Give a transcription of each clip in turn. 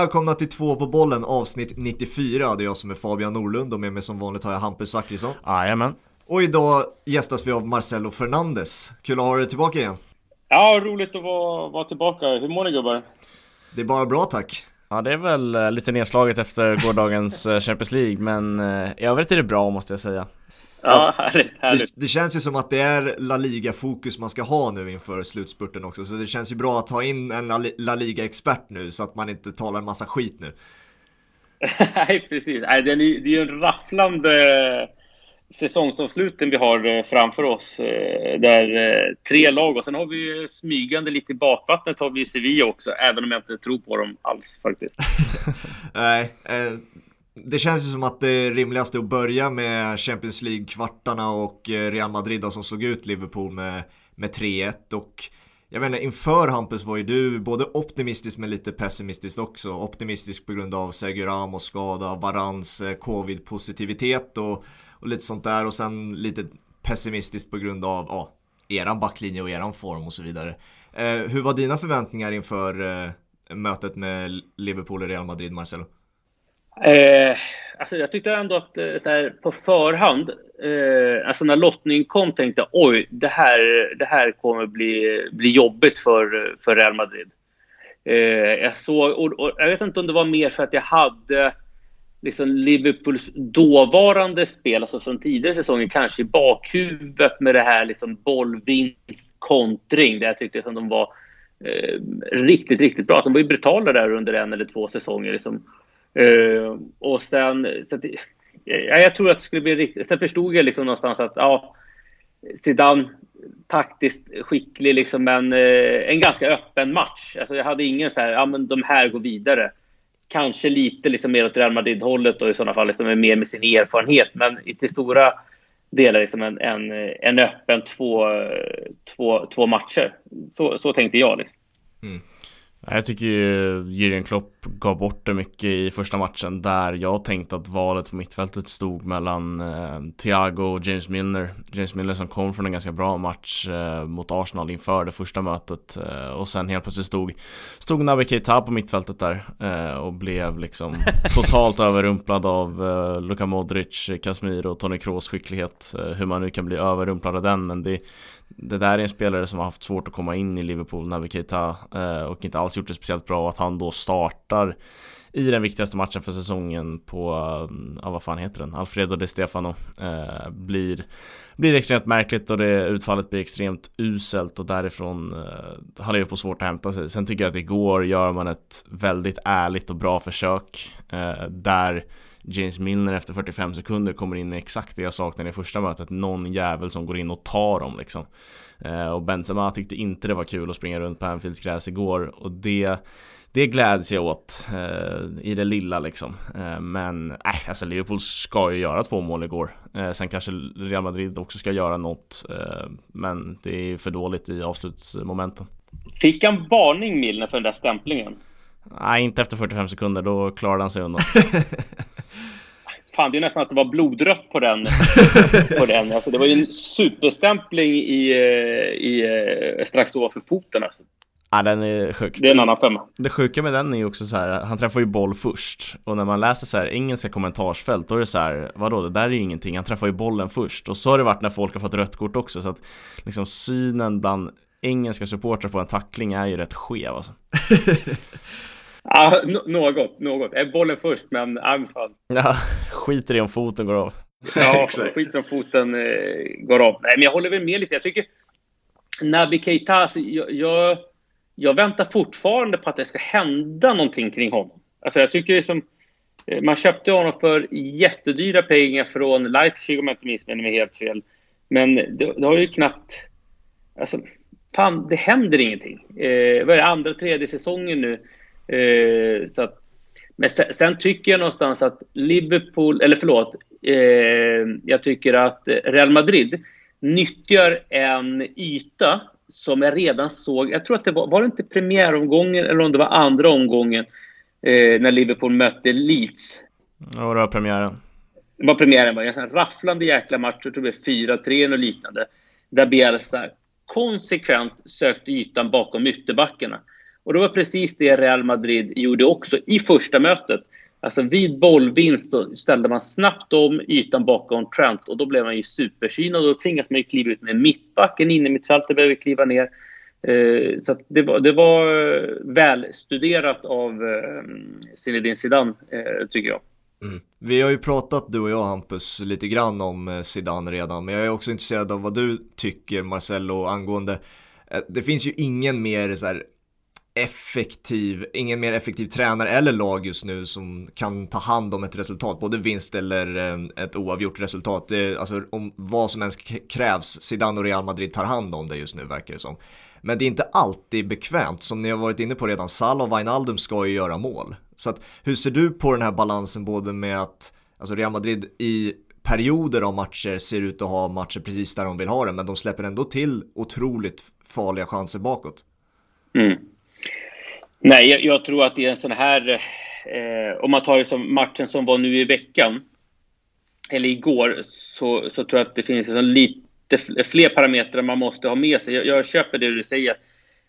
välkomna till två på bollen avsnitt 94. Det är jag som är Fabian Norlund och med mig som vanligt har jag Hampus Zachrisson. Jajamän. Och idag gästas vi av Marcelo Fernandes. Kul att ha dig tillbaka igen. Ja, roligt att vara, vara tillbaka. Hur mår ni gubbar? Det är bara bra tack. Ja det är väl eh, lite nedslaget efter gårdagens eh, Champions League men eh, i övrigt är det bra måste jag säga. Ja, härligt, härligt. Det, det, känns ju som att det är La Liga-fokus man ska ha nu inför slutspurten också, så det känns ju bra att ta in en La Liga-expert nu så att man inte talar en massa skit nu. Nej, precis. Nej, det är ju en rafflande säsongsavsluten vi har eh, framför oss. Eh, där eh, tre lag och sen har vi smygande lite i bakvattnet har vi Sevilla också, även om jag inte tror på dem alls faktiskt. Nej, det känns ju som att det är rimligast att börja med Champions League-kvartarna och eh, Real Madrid som slog ut Liverpool med, med 3-1 och jag vet inte, inför Hampus var ju du både optimistisk men lite pessimistisk också. Optimistisk på grund av Sergio Ramos skada, Varans eh, covid-positivitet och och lite sånt där och sen lite pessimistiskt på grund av ja, eran backlinje och eran form och så vidare. Eh, hur var dina förväntningar inför eh, mötet med Liverpool och Real Madrid, Marcelo? Eh, alltså jag tyckte ändå att eh, så här, på förhand, eh, alltså när lottningen kom tänkte jag oj, det här, det här kommer bli, bli jobbigt för, för Real Madrid. Eh, jag såg, och, och, jag vet inte om det var mer för att jag hade liksom Liverpools dåvarande spel, alltså från tidigare säsonger, kanske i bakhuvudet med det här liksom bollvinst, kontring, där jag tyckte att de var eh, riktigt, riktigt bra. De var ju brutala där under en eller två säsonger. Liksom. Eh, och sen, så att, ja, jag tror att det skulle bli riktigt... Sen förstod jag liksom någonstans att ja, Zidane taktiskt skicklig, liksom, men eh, en ganska öppen match. Alltså, jag hade ingen så här, ja men de här går vidare kanske lite liksom mer åt Real Madrid-hållet och i sådana fall liksom mer med sin erfarenhet. Men till stora delar liksom en, en, en öppen två, två, två matcher. Så, så tänkte jag. Liksom. Mm. Jag tycker ju Jürgen Klopp gav bort det mycket i första matchen där jag tänkte att valet på mittfältet stod mellan eh, Thiago och James Milner. James Milner som kom från en ganska bra match eh, mot Arsenal inför det första mötet eh, och sen helt plötsligt stod, stod Naby Keita på mittfältet där eh, och blev liksom totalt överrumplad av eh, Luka Modric, Casemiro och Toni Kroos skicklighet. Eh, hur man nu kan bli överrumplad av den men det det där är en spelare som har haft svårt att komma in i Liverpool, Naby Keita, eh, och inte alls gjort det speciellt bra. Och att han då startar i den viktigaste matchen för säsongen på, eh, ja vad fan heter den, Alfredo de Stefano eh, blir, blir extremt märkligt och det utfallet blir extremt uselt och därifrån eh, har Liverpool svårt att hämta sig. Sen tycker jag att igår gör man ett väldigt ärligt och bra försök eh, där James Milner efter 45 sekunder kommer in med exakt det jag saknade i första mötet Någon jävel som går in och tar dem liksom eh, Och Benzema tyckte inte det var kul att springa runt på Anfields gräs igår och det det gläds jag åt eh, i det lilla liksom. Eh, men äh, alltså Liverpool ska ju göra två mål igår. Eh, sen kanske Real Madrid också ska göra något. Eh, men det är för dåligt i avslutsmomenten. Fick han varning Milner för den där stämplingen? Nej, inte efter 45 sekunder. Då klarade han sig undan. Fan, det är nästan att det var blodrött på den. på den. Alltså, det var ju en superstämpling i, eh, i, eh, strax ovanför foten. Alltså. Ja, den är sjuk. Det är en annan femma. Det sjuka med den är ju också så här, han träffar ju boll först. Och när man läser så här engelska kommentarsfält, då är det så här, vadå, det där är ju ingenting, han träffar ju bollen först. Och så har det varit när folk har fått rött kort också, så att liksom synen bland engelska supportrar på en tackling är ju rätt skev alltså. Ja, något, något. Är bollen först, men ja, fan. Ja, skiter i om foten går av. Ja, skiter om foten eh, går av. Nej, men jag håller väl med lite. Jag tycker Naby Keita, alltså, jag, jag, jag, väntar fortfarande på att det ska hända någonting kring honom. Alltså, jag tycker liksom, eh, man köpte honom för jättedyra pengar från Leipzig om jag inte missminner mig helt fel. Men det, det, har ju knappt... Alltså, fan, det händer ingenting. Eh, vad är det, andra, tredje säsongen nu Eh, så att, men sen, sen, tycker jag någonstans att Liverpool, eller förlåt, eh, jag tycker att Real Madrid nyttjar en yta som jag redan såg, jag tror att det var, var det inte premiäromgången eller om det var andra omgången eh, när Liverpool mötte Leeds? Ja, det var premiären. Det var premiären, var en rafflande jäkla match, jag tror det blev 4-3 och liknande. Där Bielsa konsekvent sökte ytan bakom ytterbackarna. Och det var precis det Real Madrid gjorde också i första mötet. Alltså vid bollvinst ställde man snabbt om ytan bakom Trent och då blev man ju supersynad och då tvingas man ju kliva ut med mittbacken inne i mittfältet behöver kliva ner. Eh, så det var, det var eh, välstuderat av eh, Zinedine Zidane, tycker jag. Mm. Vi har ju pratat du och jag Hampus lite grann om Zidane redan men jag är också intresserad av vad du tycker Marcello angående Det finns ju ingen mer så här, effektiv, ingen mer effektiv tränare eller lag just nu som kan ta hand om ett resultat, både vinst eller eh, ett oavgjort resultat. Det, alltså om vad som ens krävs, Zidane och Real Madrid tar hand om det just nu verkar det som. Men det är inte alltid bekvämt, som ni har varit inne på redan, Salah och Wijnaldum ska ju göra mål. Så att, hur ser du på den här balansen både med att alltså Real Madrid i perioder av matcher ser ut att ha matcher precis där de vill ha det, men de släpper ändå till otroligt farliga chanser bakåt. Mm. Nej, jag, jag, tror att det är en sån här, eh, om man tar liksom matchen som var nu i veckan, eller igår, så, så tror jag att det finns liksom lite fler parametrar man måste ha med sig. Jag, jag köper det du säger.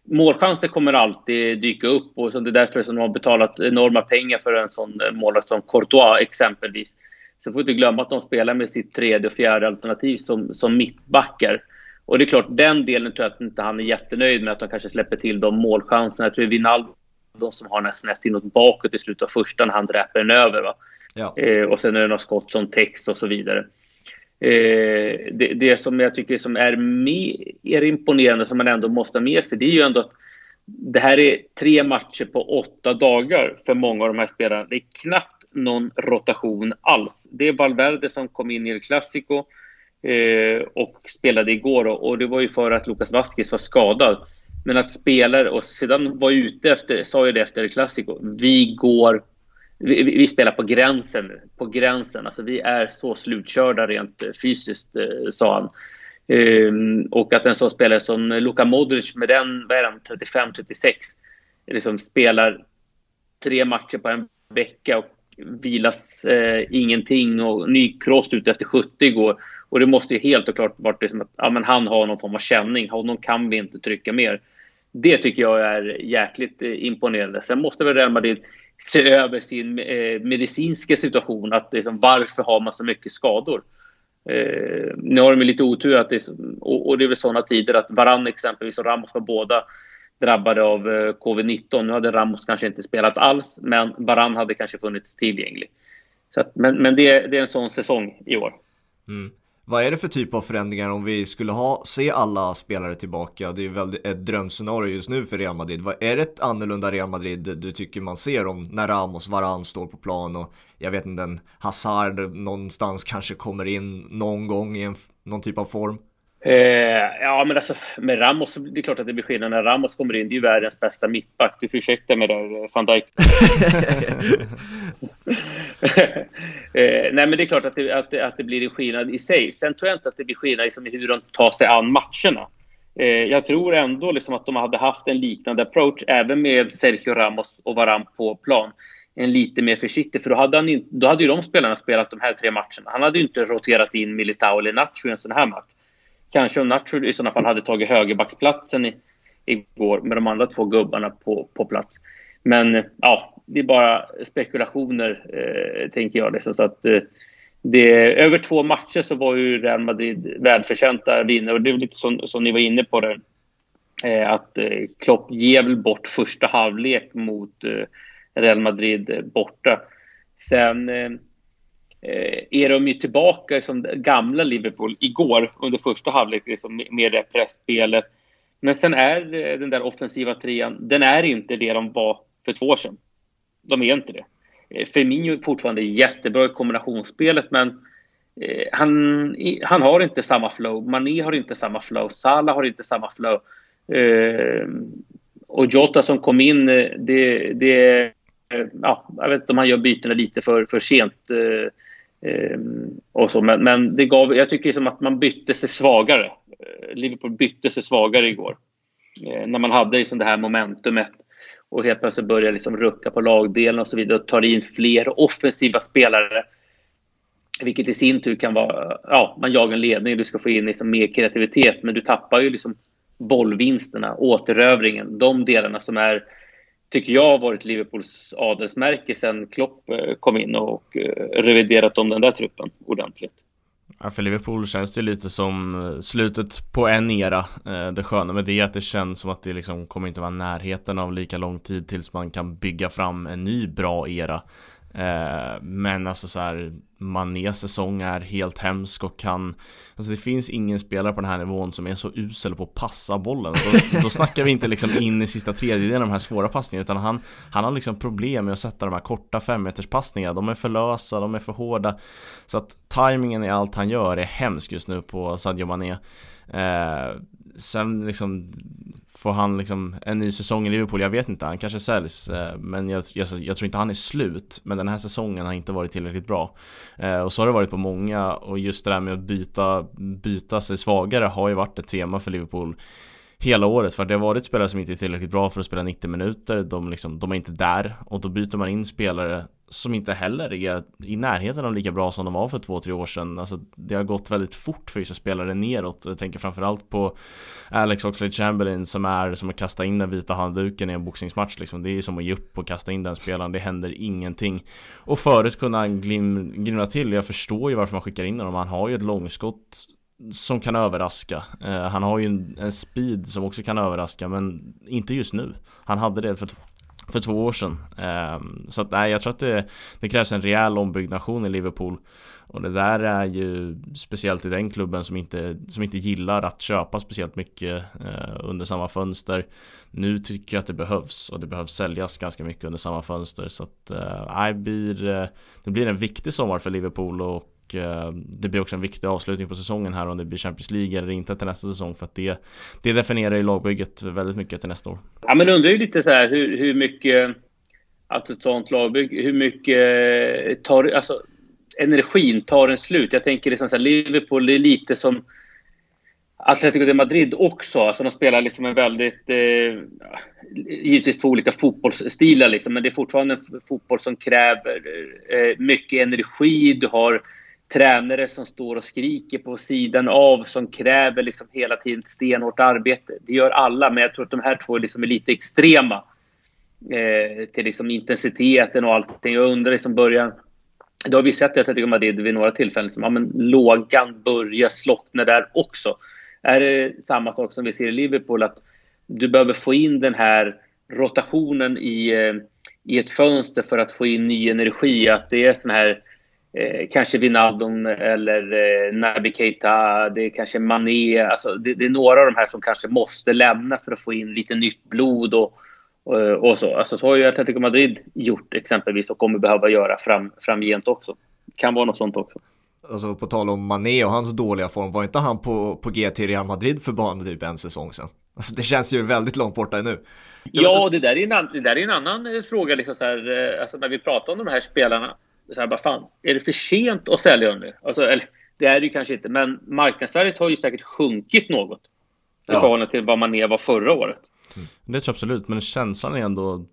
Målchanser kommer alltid dyka upp och så det är därför som de har betalat enorma pengar för en sån eh, målvakt som Courtois exempelvis. Så får inte glömma att de spelar med sitt tredje och fjärde alternativ som, som mittbackar. Och det är klart, den delen tror jag att inte han är jättenöjd med, att de kanske släpper till de målchanserna. Jag tror det Wijnaldum som har den snett inåt bakåt i slutet av första när han dräper den över. Va? Ja. Eh, och sen är det några skott som täcks och så vidare. Eh, det, det, som jag tycker som är mer imponerande, som man ändå måste ha med sig, det är ju ändå att det här är tre matcher på åtta dagar för många av de här spelarna. Det är knappt någon rotation alls. Det är Valverde som kom in i El Clasico eh, och spelade igår och, och det var ju för att Lucas Vasquez var skadad. Men att spelare, och sedan var ute efter, sa ju det efter Clasico, vi går vi, vi, spelar på gränsen nu. På gränsen. Alltså, vi är så slutkörda rent eh, fysiskt, eh, sa han. Um, och att en sån spelare som Luka Modric med den, vad är 35-36, liksom spelar tre matcher på en vecka och vilas eh, ingenting och nykrossad ut efter 70 igår. Och det måste ju helt och klart varit liksom att ja, men han har någon form av känning. Honom kan vi inte trycka mer. Det tycker jag är jäkligt eh, imponerande. Sen måste väl Real Madrid se över sin eh, medicinska situation. Att liksom, varför har man så mycket skador? Eh, nu har de lite otur att det är, och, och det är väl sådana tider att Varann exempelvis och Ramos var båda drabbade av eh, covid-19. Nu hade Ramos kanske inte spelat alls, men Varann hade kanske funnits tillgänglig. Så att, men men det, det är en sån säsong i år. Mm. Vad är det för typ av förändringar om vi skulle ha, se alla spelare tillbaka? Det är ju väldigt ett drömscenario just nu för Real Madrid. Vad, är det ett annorlunda Real Madrid du tycker man ser om när Ramos, Varan står på plan och jag vet inte, en Hazard någonstans kanske kommer in någon gång i en, någon typ av form? Eh, ja, men alltså med Ramos, det är klart att det blir skillnad när Ramos kommer in. Det är ju världens bästa mittback. Du får ursäkta mig där, van Dijk. eh, nej, men det är klart att det, att, det, att det blir en skillnad i sig. Sen tror jag inte att det blir skillnad liksom i hur de tar sig an matcherna. Eh, jag tror ändå liksom att de hade haft en liknande approach även med Sergio Ramos och Varan på plan. En lite mer försiktig, för då hade, han in, då hade ju de spelarna spelat de här tre matcherna. Han hade ju inte roterat in Militao eller Nacho i en sån här match. Kanske om Nacho i sådana fall hade tagit högerbacksplatsen i, igår med de andra två gubbarna på, på plats. Men ja, det är bara spekulationer, eh, tänker jag. Liksom. Så att, eh, det, över två matcher så var ju Real Madrid välförtjänta vinnare. Och det är lite som, som ni var inne på det. Eh, att eh, Klopp ger väl bort första halvlek mot eh, Real Madrid eh, borta. Sen eh, Eh, är de ju tillbaka som gamla Liverpool igår under första halvlek liksom, med det pressspelet. Men sen är eh, den där offensiva trean, den är inte det de var för två år sedan. De är inte det. Eh, Firmino är fortfarande jättebra i kombinationsspelet, men han, han har inte samma flow. Mané har inte samma flow. Salah har inte samma flow. Och Jota som kom in, det, det ja, jag vet inte om han gör bytena lite för, för sent. Ehm, och så. Men, men, det gav, jag tycker liksom att man bytte sig svagare. Eh, Liverpool bytte sig svagare igår. Eh, när man hade liksom det här momentumet och helt plötsligt börjar liksom rucka på lagdelen och så vidare och tar in fler offensiva spelare. Vilket i sin tur kan vara, ja, man jagar en ledning, du ska få in liksom mer kreativitet, men du tappar ju liksom bollvinsterna, återövringen, de delarna som är tycker jag, har varit Liverpools adelsmärke sen Klopp eh, kom in och eh, reviderat om den där truppen ordentligt. Ja, för Liverpool känns det lite som eh, slutet på en era. Det sköna med det är att det känns som att det liksom kommer inte vara närheten av lika lång tid tills man kan bygga fram en ny bra era. Eh, men alltså så här, Manés säsong är helt hemsk och kan Alltså det finns ingen spelare på den här nivån som är så usel på att passa bollen. Då, då snackar vi inte liksom in i sista tredjedelen av de här svåra passningarna Utan han, han har liksom problem med att sätta de här korta femmeterspassningarna. De är för lösa, de är för hårda. Så att tajmingen i allt han gör är hemsk just nu på Sadio Mané. Eh, Sen liksom Får han liksom en ny säsong i Liverpool? Jag vet inte, han kanske säljs eh, Men jag, jag, jag, tror inte han är slut Men den här säsongen har inte varit tillräckligt bra eh, Och så har det varit på många Och just det där med att byta, byta sig svagare har ju varit ett tema för Liverpool hela året för det har varit spelare som inte är tillräckligt bra för att spela 90 minuter de, liksom, de är inte där och då byter man in spelare som inte heller är i närheten av lika bra som de var för två, tre år sedan. Alltså, det har gått väldigt fort för vissa spelare neråt. Jag tänker framförallt på Alex Oxlade Chamberlain som är som att kasta in den vita handduken i en boxningsmatch liksom. Det är som att ge upp och kasta in den spelaren. Det händer ingenting. Och förut kunde han glim, glimra till. Jag förstår ju varför man skickar in honom. Han har ju ett långskott som kan överraska. Eh, han har ju en, en, speed som också kan överraska men inte just nu. Han hade det för för två år sedan. Eh, så att nej, jag tror att det, det krävs en rejäl ombyggnation i Liverpool. Och det där är ju speciellt i den klubben som inte, som inte gillar att köpa speciellt mycket eh, under samma fönster. Nu tycker jag att det behövs och det behövs säljas ganska mycket under samma fönster. Så att eh, nej, det, blir, eh, det blir en viktig sommar för Liverpool och Eh, det blir också en viktig avslutning på säsongen här om det blir Champions League eller inte till nästa säsong för att det, det definierar ju lagbygget väldigt mycket till nästa år. Ja men undrar ju lite så här hur, hur mycket att ett sånt lagbygge, hur mycket tar, alltså energin tar en slut. Jag tänker liksom så här, Liverpool det är lite som Atletico de Madrid också. Alltså de spelar liksom en väldigt... Eh, givetvis två olika fotbollsstilar, liksom, men det är fortfarande en fotboll som kräver eh, mycket energi. Du har tränare som står och skriker på sidan av som kräver liksom hela tiden stenhårt arbete. Det gör alla, men jag tror att de här två liksom är lite extrema eh, till liksom intensiteten och allting. Jag undrar liksom början... Det har vi sett i Atletico Madrid vid några tillfällen. Liksom, ja, men lågan börjar slockna där också. Är det samma sak som vi ser i Liverpool, att du behöver få in den här rotationen i, eh, i ett fönster för att få in ny energi. Att det är sån här Eh, kanske Wijnaldum eller eh, Naby Keita, det är kanske Mané. Alltså, det, det, är några av de här som kanske måste lämna för att få in lite nytt blod och, och, och så. Alltså, så har ju Atletico Madrid gjort exempelvis och kommer behöva göra fram, framgent också. Kan vara något sånt också. Alltså på tal om Mané och hans dåliga form, var inte han på, på G till Real Madrid för bara typ en säsong sedan? Alltså det känns ju väldigt långt borta nu. Ja, det där är en, det där är en annan eh, fråga, liksom så här, alltså när vi pratar om de här spelarna så här, bara fan, är det för sent att sälja nu? Alltså, eller, det är det ju kanske inte, men marknadsvärdet har ju säkert sjunkit något i ja. förhållande till vad man var förra året. Mm. Det tror jag absolut, men känslan är ändå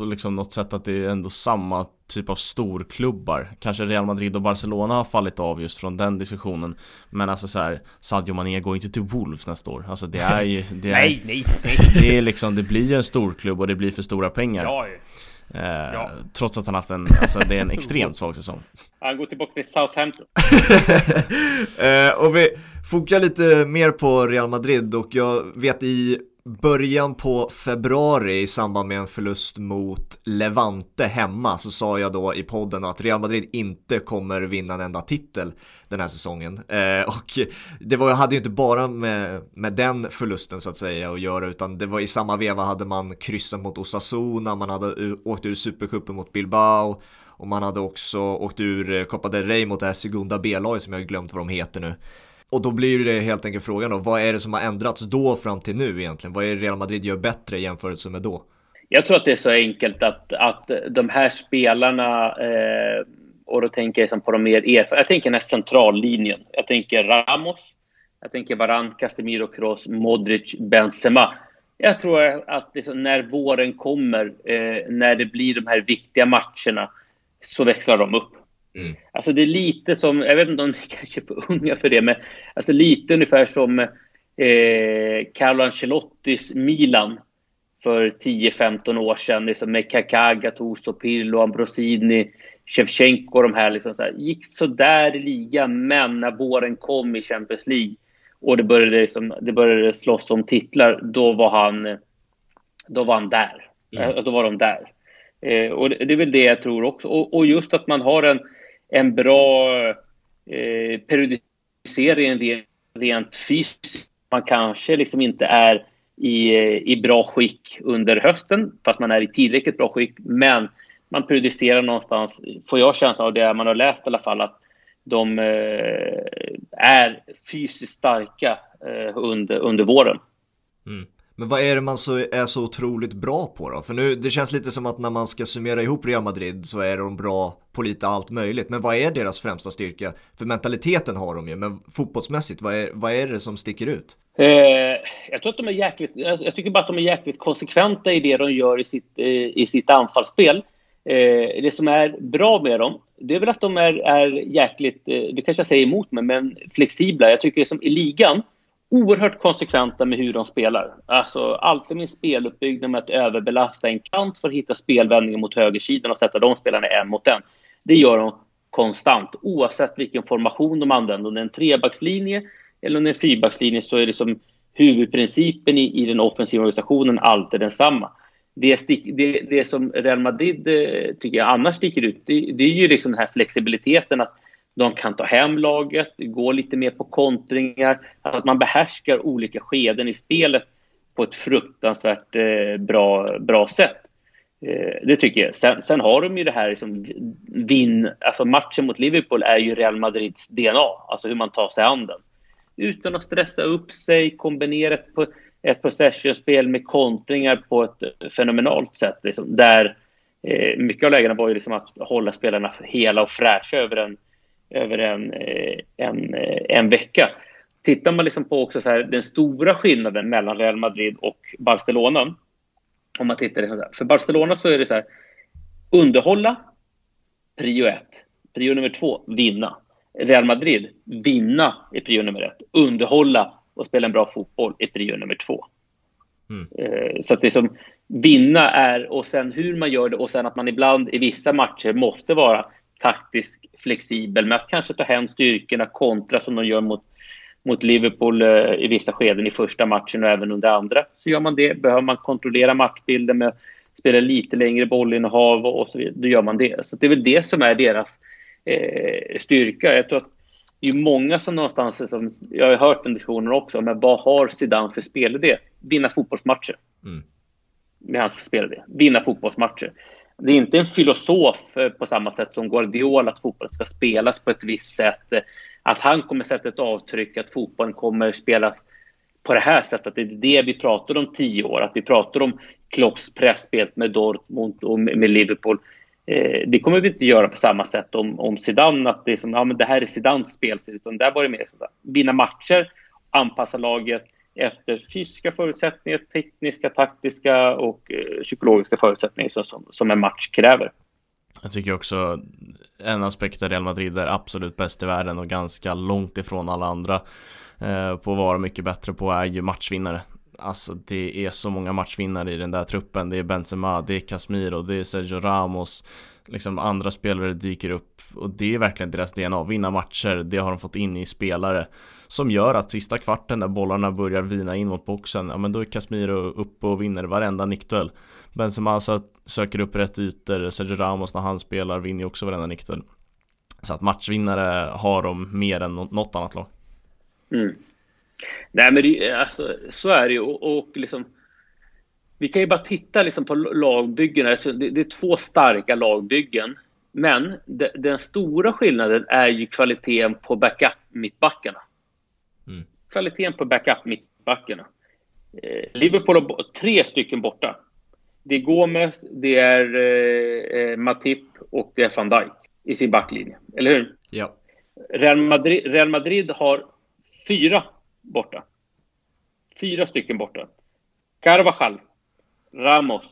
på liksom något sätt att det är ändå samma typ av storklubbar Kanske Real Madrid och Barcelona har fallit av just från den diskussionen Men alltså så här, Sadio Mané går inte till Wolves nästa år Alltså det är ju det är, nej, nej, nej. Det är liksom, det blir ju en storklubb och det blir för stora pengar ja. Eh, ja. Trots att han haft en, alltså det är en extremt svag säsong. Han går tillbaka till Southampton. eh, och vi fokar lite mer på Real Madrid och jag vet i början på februari i samband med en förlust mot Levante hemma så sa jag då i podden att Real Madrid inte kommer vinna en enda titel den här säsongen. Eh, och det var, hade ju inte bara med, med den förlusten så att säga att göra utan det var i samma veva hade man kryssat mot Osasuna, man hade åkt ur Supercupen mot Bilbao och man hade också åkt ur Copa del Rey mot det här Segunda B-laget som jag glömt vad de heter nu. Och då blir det helt enkelt frågan då, vad är det som har ändrats då fram till nu egentligen? Vad är det Real Madrid gör bättre i jämförelse med då? Jag tror att det är så enkelt att, att de här spelarna, eh, och då tänker jag liksom på de mer erfarna, jag tänker den här centrallinjen. Jag tänker Ramos, jag tänker Varan, Casemiro, Kroos, Modric, Benzema. Jag tror att liksom, när våren kommer, eh, när det blir de här viktiga matcherna, så växlar de upp. Mm. Alltså det är lite som, jag vet inte om ni kanske är för unga för det, men alltså lite ungefär som eh, Carlo Ancelottis Milan för 10-15 år sedan liksom med Kaká, Gattuso, Pirlo, Ambrosini, Shevchenko och de här, liksom så här gick sådär i ligan, men när våren kom i Champions League och det började, liksom, det började slåss om titlar, då var han, då var han där. Mm. Då var de där. Eh, och det, det, är väl det jag tror också. Och, och just att man har en, en bra eh, periodisering rent, rent fysiskt. Man kanske liksom inte är i, eh, i bra skick under hösten, fast man är i tillräckligt bra skick. Men man periodiserar någonstans, får jag känslan av det man har läst i alla fall, att de eh, är fysiskt starka eh, under, under våren. Mm. Men vad är det man så, är så otroligt bra på då? För nu, det känns lite som att när man ska summera ihop Real Madrid så är de bra på lite allt möjligt. Men vad är deras främsta styrka? För mentaliteten har de ju, men fotbollsmässigt, vad är, vad är det som sticker ut? Eh, jag tror att de är jäkligt, jag, tycker bara att de är jäkligt konsekventa i det de gör i sitt, eh, i sitt anfallsspel. Eh, det som är bra med dem, det är väl att de är, är jäkligt, eh, det kanske jag säger emot mig, men flexibla. Jag tycker som i ligan, oerhört konsekventa med hur de spelar. Alltså alltid med speluppbyggnad med att överbelasta en kant för att hitta spelvändningen mot högersidan och sätta de spelarna en mot en. Det gör de konstant, oavsett vilken formation de använder. Om det är en trebackslinje eller om det är en fyrbackslinje så är det som huvudprincipen i, i den offensiva organisationen alltid densamma. Det, stick, det, det som Real Madrid eh, tycker jag annars sticker ut, det, det är ju liksom den här flexibiliteten att de kan ta hem laget, gå lite mer på kontringar, att man behärskar olika skeden i spelet på ett fruktansvärt eh, bra, bra sätt. Eh, det tycker jag. Sen, sen, har de ju det här liksom, vinn... Alltså matchen mot Liverpool är ju Real Madrids DNA, alltså hur man tar sig an den. Utan att stressa upp sig, kombinera ett, ett possession-spel med kontringar på ett fenomenalt sätt. Liksom, där eh, mycket av lägena var ju liksom att hålla spelarna hela och fräscha över en över en, eh, en, eh, en vecka. Tittar man liksom på också så här, den stora skillnaden mellan Real Madrid och Barcelona. Om man tittar liksom för Barcelona så är det så här, underhålla, prio ett. Prio nummer två, vinna. Real Madrid, vinna är prio nummer ett. Underhålla och spela en bra fotboll är prio nummer två. Mm. Eh, så att det som vinna är, och sen hur man gör det och sen att man ibland i vissa matcher måste vara taktisk flexibel med att kanske ta hem styrkorna kontra som de gör mot, mot Liverpool eh, i vissa skeden i första matchen och även under andra. Så gör man det. Behöver man kontrollera matchbilden med att spela lite längre bollinnehav och så vidare, då gör man det. Så det är väl det som är deras eh, styrka. Jag tror att det är många som någonstans, som, jag har hört den diskussionen också, men vad har Zidane för spelidé? Vinna fotbollsmatcher. Mm. Med hans spelidé. Vinna fotbollsmatcher det är inte en filosof eh, på samma sätt som Guardiola, att fotbollen ska spelas på ett visst sätt. Att han kommer sätta ett avtryck, att fotbollen kommer spelas på det här sättet. Det är det vi pratar om tio år, att vi pratar om Klopps presspel med Dortmund och med Liverpool. Eh, det kommer vi inte göra på samma sätt om, om Zidane, att det, är som, ja, men det här är Zidans spelstil, utan där var det mer så att vinna matcher, anpassa laget, efter fysiska förutsättningar, tekniska, taktiska och eh, psykologiska förutsättningar som, som en match kräver. Jag tycker också en aspekt där Real Madrid är absolut bäst i världen och ganska långt ifrån alla andra eh, på att vara mycket bättre på är ju matchvinnare. Alltså det är så många matchvinnare i den där truppen. Det är Benzema, det är Casemiro, det är Sergio Ramos. Liksom andra spelare dyker upp och det är verkligen deras DNA. Vinna matcher, det har de fått in i spelare. Som gör att sista kvarten när bollarna börjar vina in mot boxen, ja men då är Casemiro uppe och vinner varenda nickduell. Benzema söker upp rätt ytor, Sergio Ramos när han spelar vinner ju också varenda nickduell. Så att matchvinnare har de mer än något annat lag. Mm. Nej, men det, alltså, så är det ju. Och, och liksom, vi kan ju bara titta liksom på lagbyggen. Det, det är två starka lagbyggen. Men de, den stora skillnaden är ju kvaliteten på backup-mittbackarna. Mm. Kvaliteten på backup-mittbackarna. Eh, Liverpool har tre stycken borta. Det är Gomes, det är eh, eh, Matip och det är van Dijk i sin backlinje. Eller hur? Ja. Real Madrid, Real Madrid har fyra borta. Fyra stycken borta. Carvajal, Ramos,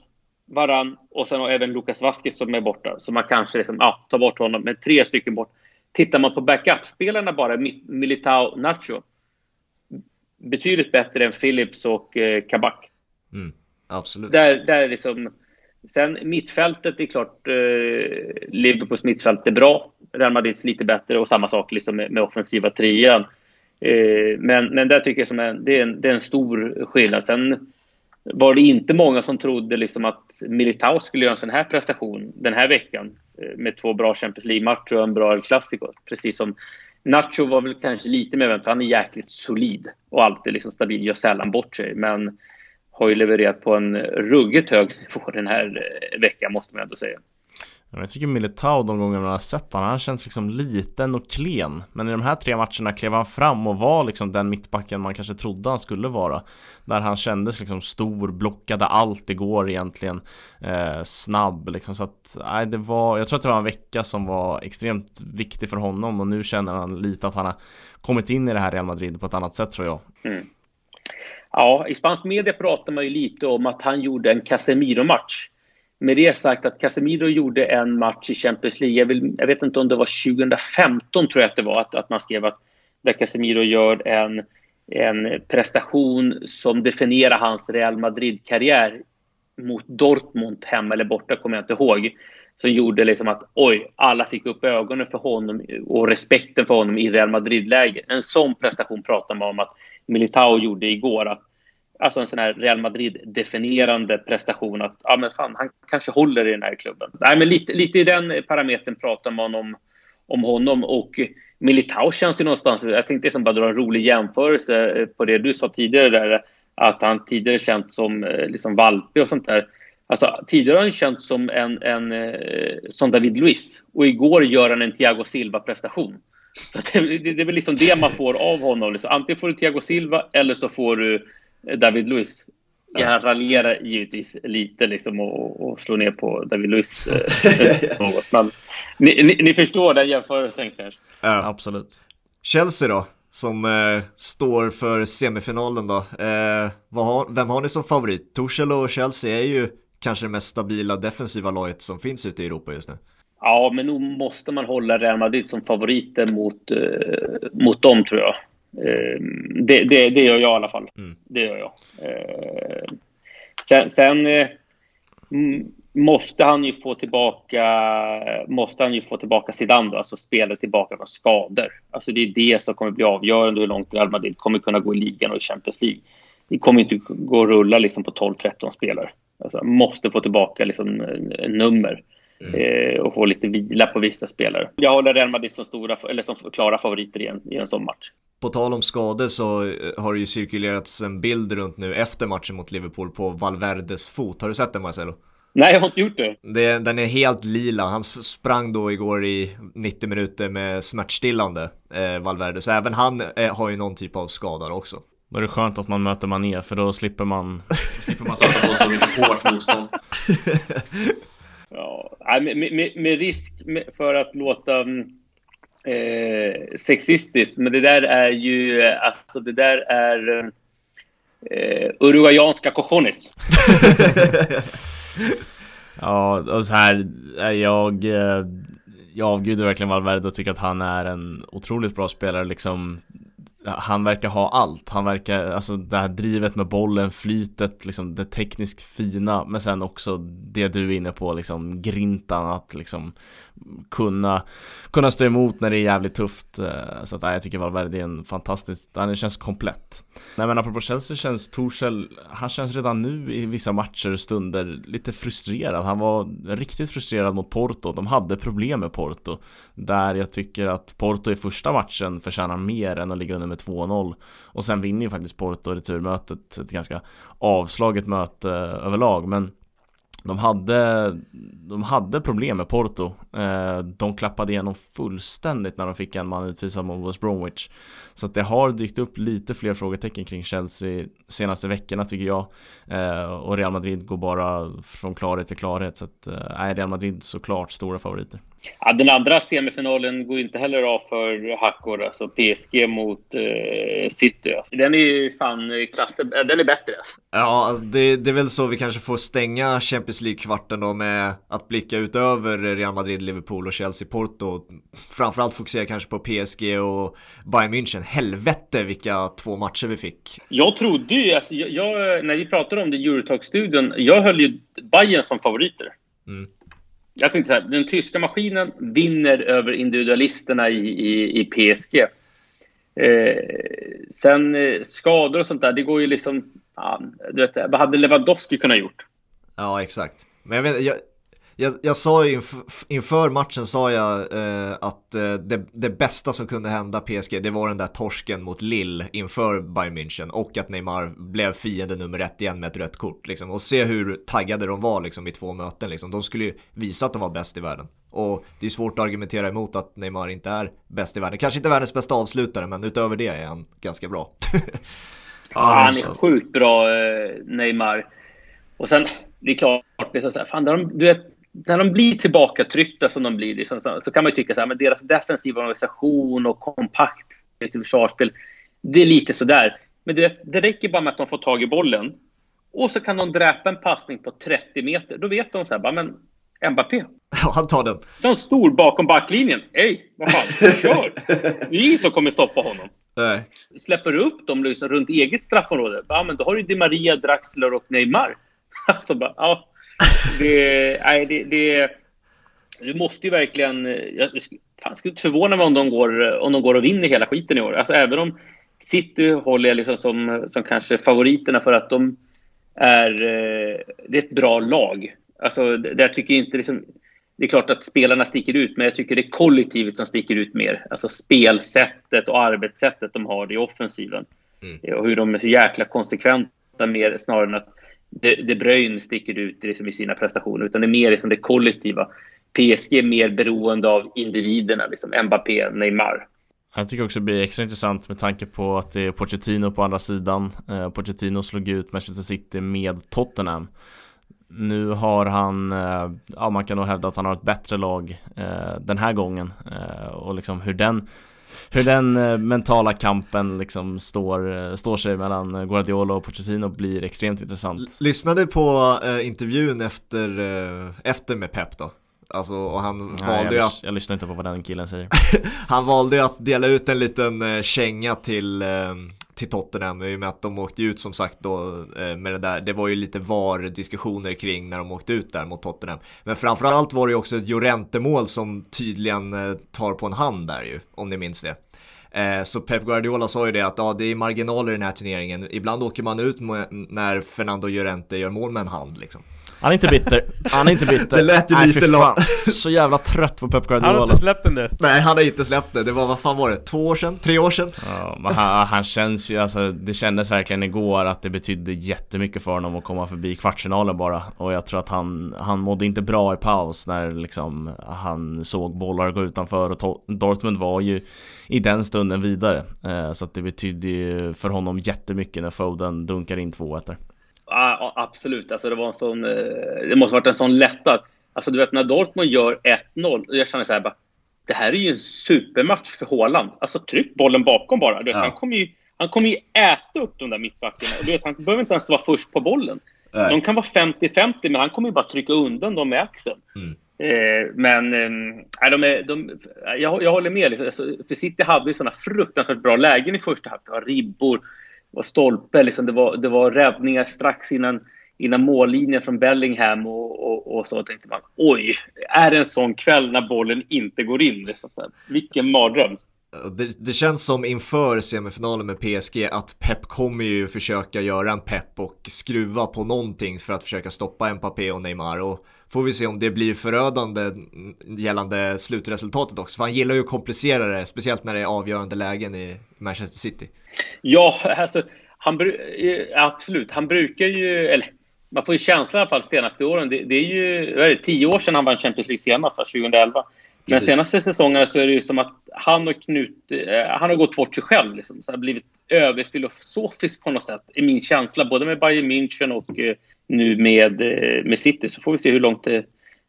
Varan och sen även Lucas Vasquez som är borta. Så man kanske liksom, ja, tar bort honom med tre stycken bort. Tittar man på backup-spelarna bara, Militao, Nacho. Betydligt bättre än Phillips och eh, Kabak. Mm. Absolut. Där, där liksom, sen mittfältet är klart, eh, Liverpools mittfält är bra. Real Madrids lite bättre och samma sak liksom med, med offensiva trian. Eh, men, men där tycker jag som en, det, är en, det är en stor skillnad. Sen var det inte många som trodde liksom att Militao skulle göra en sån här prestation den här veckan eh, med två bra Champions League-matcher och en bra El Clasico. Precis som Nacho var väl kanske lite mer väntat. Han är jäkligt solid och alltid liksom stabil, gör sällan bort sig. Men har ju levererat på en ruggigt hög nivå den här eh, veckan, måste man ändå säga. Jag tycker Militao de gånger man har sett honom, han känns liksom liten och klen. Men i de här tre matcherna klev han fram och var liksom den mittbacken man kanske trodde han skulle vara. Där han kändes liksom stor, blockade allt igår egentligen. Eh, Snabb liksom så att, nej det var Jag tror att det var en vecka som var extremt viktig för honom och nu känner han lite att han har kommit in i det här Real Madrid på ett annat sätt tror jag. Mm. Ja, i spansk media pratar man ju lite om att han gjorde en Casemiro-match med det sagt att Casemiro gjorde en match i Champions League. Jag, vill, jag, vet inte om det var 2015 tror jag att det var, att, att man skrev att där Casemiro gör en, en prestation som definierar hans Real Madrid-karriär mot Dortmund, hemma eller borta, kommer jag inte ihåg. Som gjorde liksom att oj, alla fick upp ögonen för honom och respekten för honom i Real Madrid-läger. En sån prestation pratar man om att Militao gjorde igår. Att alltså en sån här Real Madrid-definierande prestation att ja, men fan, han kanske håller i den här klubben. Nej, men lite, lite i den parametern pratar man om, om honom och Militao känns ju någonstans, jag tänkte liksom bara dra en rolig jämförelse eh, på det du sa tidigare där, att han tidigare känts som eh, liksom valpig och sånt där. Alltså, tidigare har han känts som en, en eh, som David Luiz och igår gör han en Thiago Silva-prestation. Så det, det, det, är väl liksom det man får av honom. Liksom. Antingen får du Thiago Silva eller så får du David Luiz. Ja. Han raljerar givetvis lite liksom och, och slår ner på David Luiz eh, något. Men ni, ni, ni, förstår den jämförelsen kanske? Ja, absolut. Chelsea då, som eh, står för semifinalen då. Eh, har, vem har ni som favorit? Torshäll och Chelsea är ju kanske det mest stabila defensiva laget som finns ute i Europa just nu. Ja, men nog måste man hålla Real Madrid som favoriter mot, eh, mot dem tror jag. Eh, det, det, det, gör jag i alla fall. Mm. Det gör jag. Eh, sen, sen eh, måste han ju få tillbaka måste han ju få tillbaka Zidane, då, alltså spelet tillbaka från skador. Alltså det är det som kommer bli avgörande hur långt Real Madrid kommer kunna gå i ligan och i Champions League. Det kommer inte gå att rulla liksom på 12-13 spelare. Alltså, måste få tillbaka liksom, nummer. Mm. Eh, och få lite vila på vissa spelare. Jag håller Real Madrid som, stora, eller som klara favoriter i en, i en sån match. På tal om skador så eh, har det ju cirkulerats en bild runt nu efter matchen mot Liverpool på Valverdes fot. Har du sett den Marcelo? Nej, jag har inte gjort det. det. Den är helt lila. Han sprang då igår i 90 minuter med smärtstillande, eh, Valverde. Så även han eh, har ju någon typ av skador också. Då är det skönt att man möter Mané för då slipper man slipper man sätta på så mycket hårt motstånd. Ja, med, med, med risk för att låta mm, eh, sexistiskt, men det där är ju, eh, alltså det där är eh, uruguayanska cojones. ja, och så här, eh, jag, eh, jag avgudar verkligen Valverde och tycker att han är en otroligt bra spelare liksom han verkar ha allt. Han verkar, alltså det här drivet med bollen, flytet, liksom det tekniskt fina, men sen också det du är inne på, liksom grintan att liksom kunna, kunna stå emot när det är jävligt tufft. Eh, så att jag tycker Valverde är en fantastisk, han känns komplett. Nej men apropå Chelsea känns Torshäll, han känns redan nu i vissa matcher och stunder lite frustrerad. Han var riktigt frustrerad mot Porto, de hade problem med Porto. Där jag tycker att Porto i första matchen förtjänar mer än att ligga under med 2-0. Och sen vinner ju faktiskt Porto returmötet, ett ganska avslaget möte eh, överlag. Men de hade, de hade problem med Porto. Eh, de klappade igenom fullständigt när de fick en man utvisad mot West Bromwich. Så att det har dykt upp lite fler frågetecken kring Chelsea senaste veckorna tycker jag. Eh, och Real Madrid går bara från klarhet till klarhet. Så att, eh, Real Madrid såklart stora favoriter. Ja, den andra semifinalen går inte heller av för Hackor, alltså PSG mot eh, City. Alltså. Den är ju fan klassen, den är bättre. Alltså. Ja, alltså, det, det är väl så vi kanske får stänga Champions League-kvarten då med att blicka utöver Real Madrid, Liverpool och Chelsea, Porto. Framförallt fokusera kanske på PSG och Bayern München. Helvete vilka två matcher vi fick. Jag trodde ju, alltså, jag, jag, när vi pratade om det i Eurotalk-studion, jag höll ju Bayern som favoriter. Mm. Jag tänkte så här, den tyska maskinen vinner över individualisterna i, i, i PSG. Eh, sen eh, skador och sånt där, det går ju liksom... Fan, du vet, vad hade Lewandowski kunnat gjort? Ja, exakt. Men jag vet jag, jag, jag sa ju inför, inför matchen sa jag eh, att eh, det, det, bästa som kunde hända PSG det var den där torsken mot Lille inför Bayern München och att Neymar blev fiende nummer ett igen med ett rött kort liksom. Och se hur taggade de var liksom i två möten liksom. De skulle ju visa att de var bäst i världen. Och det är svårt att argumentera emot att Neymar inte är bäst i världen. Kanske inte världens bästa avslutare men utöver det är han ganska bra. ja, han är sjukt bra eh, Neymar. Och sen, det är klart, det är så här, fan, de, du vet, när de blir tillbakatryckta som de blir, liksom, så, kan man tycka så här, men deras defensiva organisation och kompakt försvarsspel, det är lite sådär. Men du vet, det räcker bara med att de får tag i bollen och så kan de dräpa en passning på 30 meter. Då vet de så här, bara, men Mbappé. Ja, han tar den. De stor bakom backlinjen. Hej, vad fan, kör! Det är ingen som kommer stoppa honom. Nej. Släpper upp dem liksom runt eget straffområde, ja, men då har du Di Maria, Draxler och Neymar. Alltså bara, ja. Det, nej, det, det, det måste ju verkligen... Jag fan, skulle inte förvåna mig om de, går, om de går och vinner hela skiten i år. Alltså även om City håller jag liksom som, som kanske favoriterna för att de är... Det är ett bra lag. Alltså, det, jag tycker inte liksom, det är klart att spelarna sticker ut, men jag tycker det är kollektivet som sticker ut mer. Alltså spelsättet och arbetssättet de har i offensiven. Mm. Och hur de är så jäkla konsekventa mer snarare än att de Bruyne sticker ut liksom i sina prestationer, utan det är mer liksom det kollektiva. PSG är mer beroende av individerna, liksom Mbappé, Neymar. Jag tycker också det blir extra intressant med tanke på att det är Pochettino på andra sidan. Eh, Pochettino slog ut Manchester City med Tottenham. Nu har han, eh, ja man kan nog hävda att han har ett bättre lag eh, den här gången eh, och liksom hur den hur den mentala kampen liksom står, står sig mellan Guardiola och Pochettino blir extremt intressant. Lyssnade på eh, intervjun efter, eh, efter med Pep då? Alltså, och han Nej, valde jag, att... jag lyssnar inte på vad den killen säger. han valde att dela ut en liten eh, känga till, eh, till Tottenham i och med att de åkte ut som sagt då eh, med det där. Det var ju lite VAR-diskussioner kring när de åkte ut där mot Tottenham. Men framförallt var det ju också ett Jorente-mål som tydligen eh, tar på en hand där ju, om ni minns det. Eh, så Pep Guardiola sa ju det att ja, det är marginaler i den här turneringen. Ibland åker man ut när Fernando Llorente gör mål med en hand liksom. Han är inte bitter, han är inte bitter. Det lät ju Nej, lite långt. Så jävla trött på Pep Guardiola Han har inte släppt den nu. Nej han har inte släppt det, det var vad fan var det? Två år sedan? Tre år sedan? Ja men han, han känns ju, alltså det kändes verkligen igår att det betydde jättemycket för honom att komma förbi kvartsfinalen bara. Och jag tror att han, han mådde inte bra i paus när liksom han såg bollar gå utanför och Dortmund var ju i den stunden vidare. Eh, Så att det betydde ju för honom jättemycket när Foden dunkar in 2-1 där Ja, absolut. Alltså, det, var en sån, eh, det måste varit en sån lättnad. Alltså, du vet, när Dortmund gör 1-0, jag känner så här bara, det här är ju en supermatch för Haaland. Alltså, tryck bollen bakom bara. Vet, ja. Han kommer ju, han kommer ju äta upp de där mittbackarna. Du vet, han behöver inte ens vara först på bollen. Nej. De kan vara 50-50, men han kommer ju bara trycka undan dem med axeln. Mm. Eh, men eh, de är, de, jag, jag håller med. Liksom. Alltså, för City hade ju såna fruktansvärt bra lägen i första halvlek. Det var ribbor var stolpe. Liksom. Det, var, det var räddningar strax innan, innan mållinjen från Bellingham och, och, och så tänkte man oj, är det en sån kväll när bollen inte går in? Liksom. Vilken mardröm. Det, det, känns som inför semifinalen med PSG att Pep kommer ju försöka göra en Pep och skruva på någonting för att försöka stoppa Mbappé och Neymar och får vi se om det blir förödande gällande slutresultatet också. För han gillar ju att komplicera det, speciellt när det är avgörande lägen i Manchester City. Ja, alltså, han, eh, absolut. Han brukar ju, eller man får ju känslan i alla fall senaste åren. Det, det är ju vad är det, tio år sedan han vann Champions League senast, 2011. Men senaste säsongerna så är det ju som att han och Knut, eh, han har gått bort sig själv. Liksom. Så har blivit överfilosofisk på något sätt, i min känsla. Både med Bayern München och eh, nu med, eh, med City. Så får vi se hur långt det,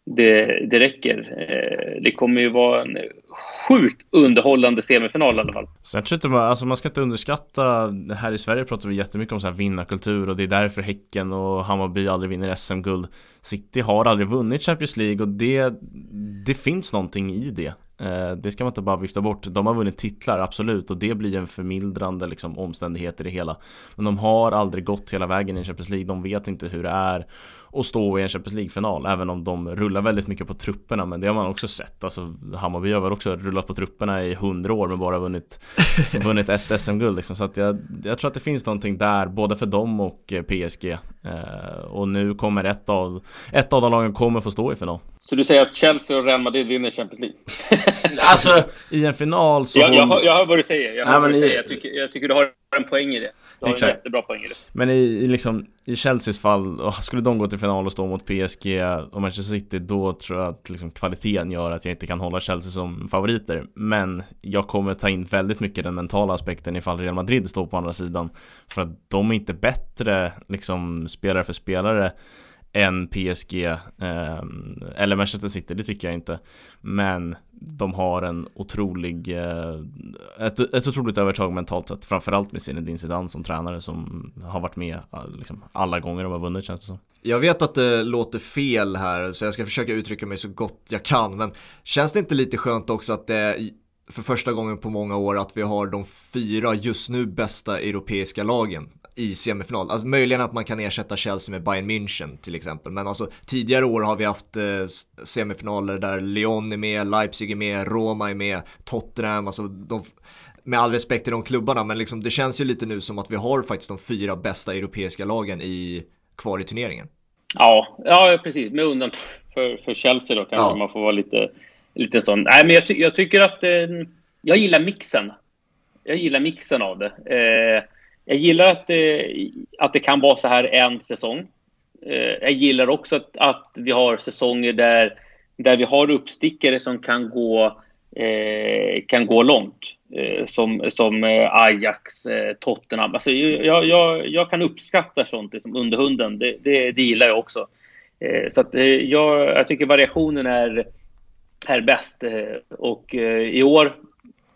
det, det räcker. Det kommer ju vara en sjukt underhållande semifinal i alla fall. Sen tror jag man, alltså man ska inte underskatta, här i Sverige pratar vi jättemycket om så här vinnarkultur och det är därför Häcken och Hammarby aldrig vinner SM-guld. City har aldrig vunnit Champions League och det, det finns någonting i det. Eh, det ska man inte bara vifta bort. De har vunnit titlar, absolut, och det blir en förmildrande liksom, omständighet i det hela. Men de har aldrig gått hela vägen i Champions League, de vet inte hur det är att stå i en Champions League-final, även om de rullar väldigt mycket på trupperna, men det har man också sett. Alltså, Hammarby har väl också rullat på trupperna i hundra år, men bara vunnit, vunnit ett SM-guld liksom. Så jag, jag tror att det finns någonting där, både för dem och eh, PSG. Eh, och nu kommer ett av, ett av de lagen kommer få stå i final. Så du säger att Chelsea och Real Madrid vinner Champions League? alltså, i en final så... Jag, jag, hör, jag hör vad du säger. Jag, hör vad du säger. Jag, tycker, jag tycker du har en poäng i det. Du har Exakt. en jättebra poäng i det. Men i, i, liksom, i Chelseas fall, skulle de gå till final och stå mot PSG och Manchester City, då tror jag att liksom, kvaliteten gör att jag inte kan hålla Chelsea som favoriter. Men jag kommer ta in väldigt mycket den mentala aspekten ifall Real Madrid står på andra sidan. För att de är inte bättre, liksom, spelare för spelare än PSG eh, eller Manchester City, det tycker jag inte. Men de har en otrolig, eh, ett, ett otroligt övertag mentalt sett. Framförallt med Zinedine Zidane som tränare som har varit med eh, liksom, alla gånger de har vunnit känns det som. Jag vet att det låter fel här så jag ska försöka uttrycka mig så gott jag kan. Men känns det inte lite skönt också att det för första gången på många år att vi har de fyra just nu bästa europeiska lagen i semifinal. Alltså möjligen att man kan ersätta Chelsea med Bayern München till exempel. Men alltså tidigare år har vi haft eh, semifinaler där Lyon är med, Leipzig är med, Roma är med, Tottenham, alltså de, med all respekt till de klubbarna, men liksom det känns ju lite nu som att vi har faktiskt de fyra bästa europeiska lagen i, kvar i turneringen. Ja, ja precis, med undantag för, för Chelsea då kanske ja. man får vara lite, lite sån. Nej, men jag, ty jag tycker att eh, jag gillar mixen. Jag gillar mixen av det. Eh, jag gillar att det, att det kan vara så här en säsong. Eh, jag gillar också att, att vi har säsonger där, där vi har uppstickare som kan gå, eh, kan gå långt. Eh, som, som eh, Ajax, eh, Tottenham. Alltså, jag, jag, jag kan uppskatta sånt liksom, under hunden. Det, det, det gillar jag också. Så att, jag, jag tycker variationen är, är bäst. och i år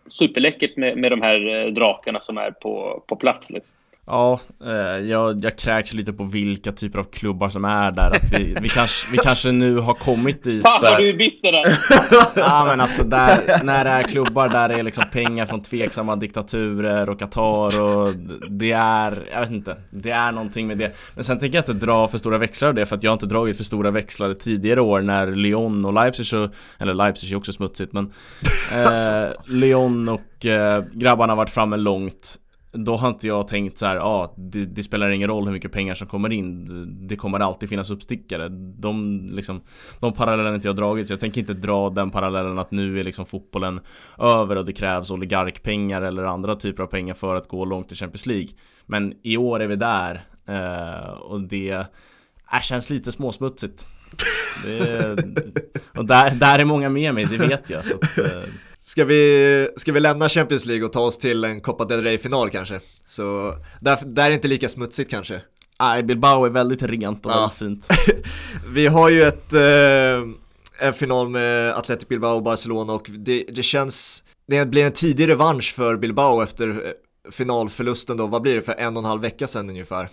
superläckert med, med de här eh, drakarna som är på, på plats liksom. Ja, eh, jag, jag kräks lite på vilka typer av klubbar som är där att vi, vi, kanske, vi kanske nu har kommit dit Fan vad du är bitter där! ja men alltså där, när det är klubbar där det är liksom pengar från tveksamma diktaturer och Qatar och det är, jag vet inte, det är någonting med det. Men sen tänker jag inte dra för stora växlar av det för att jag har inte dragit för stora växlar tidigare år när Lyon och Leipzig, så, eller Leipzig är också smutsigt men eh, Lyon och eh, grabbarna har varit framme långt då har inte jag tänkt så här, ja, ah, det, det, spelar ingen roll hur mycket pengar som kommer in. Det kommer alltid finnas uppstickare. De, liksom, de parallellerna inte jag dragit, så jag tänker inte dra den parallellen att nu är liksom fotbollen över och det krävs oligarkpengar eller andra typer av pengar för att gå långt i Champions League. Men i år är vi där eh, och det äh, känns lite småsmutsigt. Det, Och där, där är många med mig, det vet jag så att, eh, Ska vi, ska vi lämna Champions League och ta oss till en Copa del Rey-final kanske? Så där, där är det inte lika smutsigt kanske. Nej, Bilbao är väldigt rent och ja. väldigt fint. vi har ju ett, eh, en final med Athletic Bilbao och Barcelona och det, det känns, det blir en tidig revansch för Bilbao efter eh, finalförlusten då, vad blir det för en och en halv vecka sedan ungefär.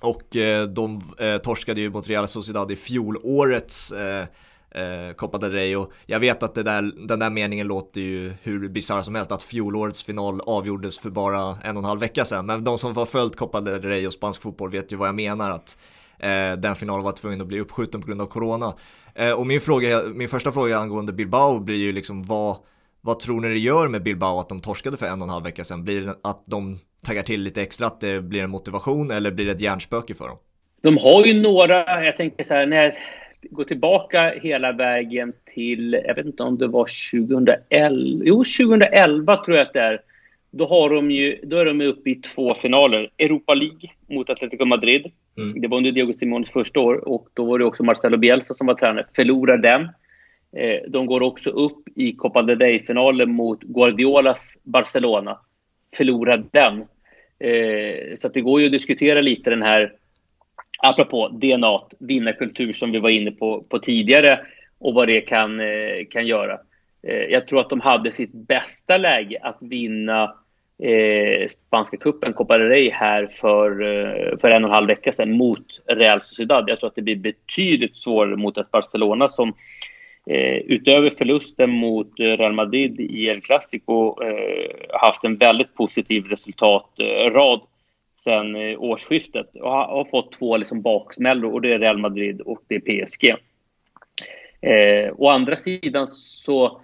Och eh, de eh, torskade ju mot Real Sociedad i fjolårets eh, eh, Copa del Rey och jag vet att det där, den där meningen låter ju hur bisarr som helst att fjolårets final avgjordes för bara en och en halv vecka sedan men de som har följt Copa del Rey och spansk fotboll vet ju vad jag menar att eh, den finalen var tvungen att bli uppskjuten på grund av corona eh, och min, fråga, min första fråga angående Bilbao blir ju liksom vad vad tror ni det gör med Bilbao att de torskade för en och en halv vecka sedan? Blir det att de taggar till lite extra, att det blir en motivation eller blir det ett hjärnspöke för dem? De har ju några, jag tänker så här, när gå tillbaka hela vägen till, jag vet inte om det var 2011, jo 2011 tror jag att det är. Då, har de ju, då är de uppe i två finaler. Europa League mot Atletico Madrid. Mm. Det var under Diego Simones första år och då var det också Marcelo Bielsa som var tränare. Förlorar den. Eh, de går också upp i Copa del Rey-finalen mot Guardiolas Barcelona. Förlorar den. Eh, så det går ju att diskutera lite den här apropå DNA, vinnarkultur som vi var inne på, på tidigare och vad det kan, eh, kan göra. Eh, jag tror att de hade sitt bästa läge att vinna eh, spanska cupen, Copa del Rey, här för, eh, för en och en halv vecka sedan mot Real Sociedad. Jag tror att det blir betydligt svårare mot ett Barcelona som eh, utöver förlusten mot eh, Real Madrid i El Clasico eh, haft en väldigt positiv resultatrad sen eh, årsskiftet och har, har fått två liksom baksmällor och det är Real Madrid och det är PSG. Eh, å andra sidan så,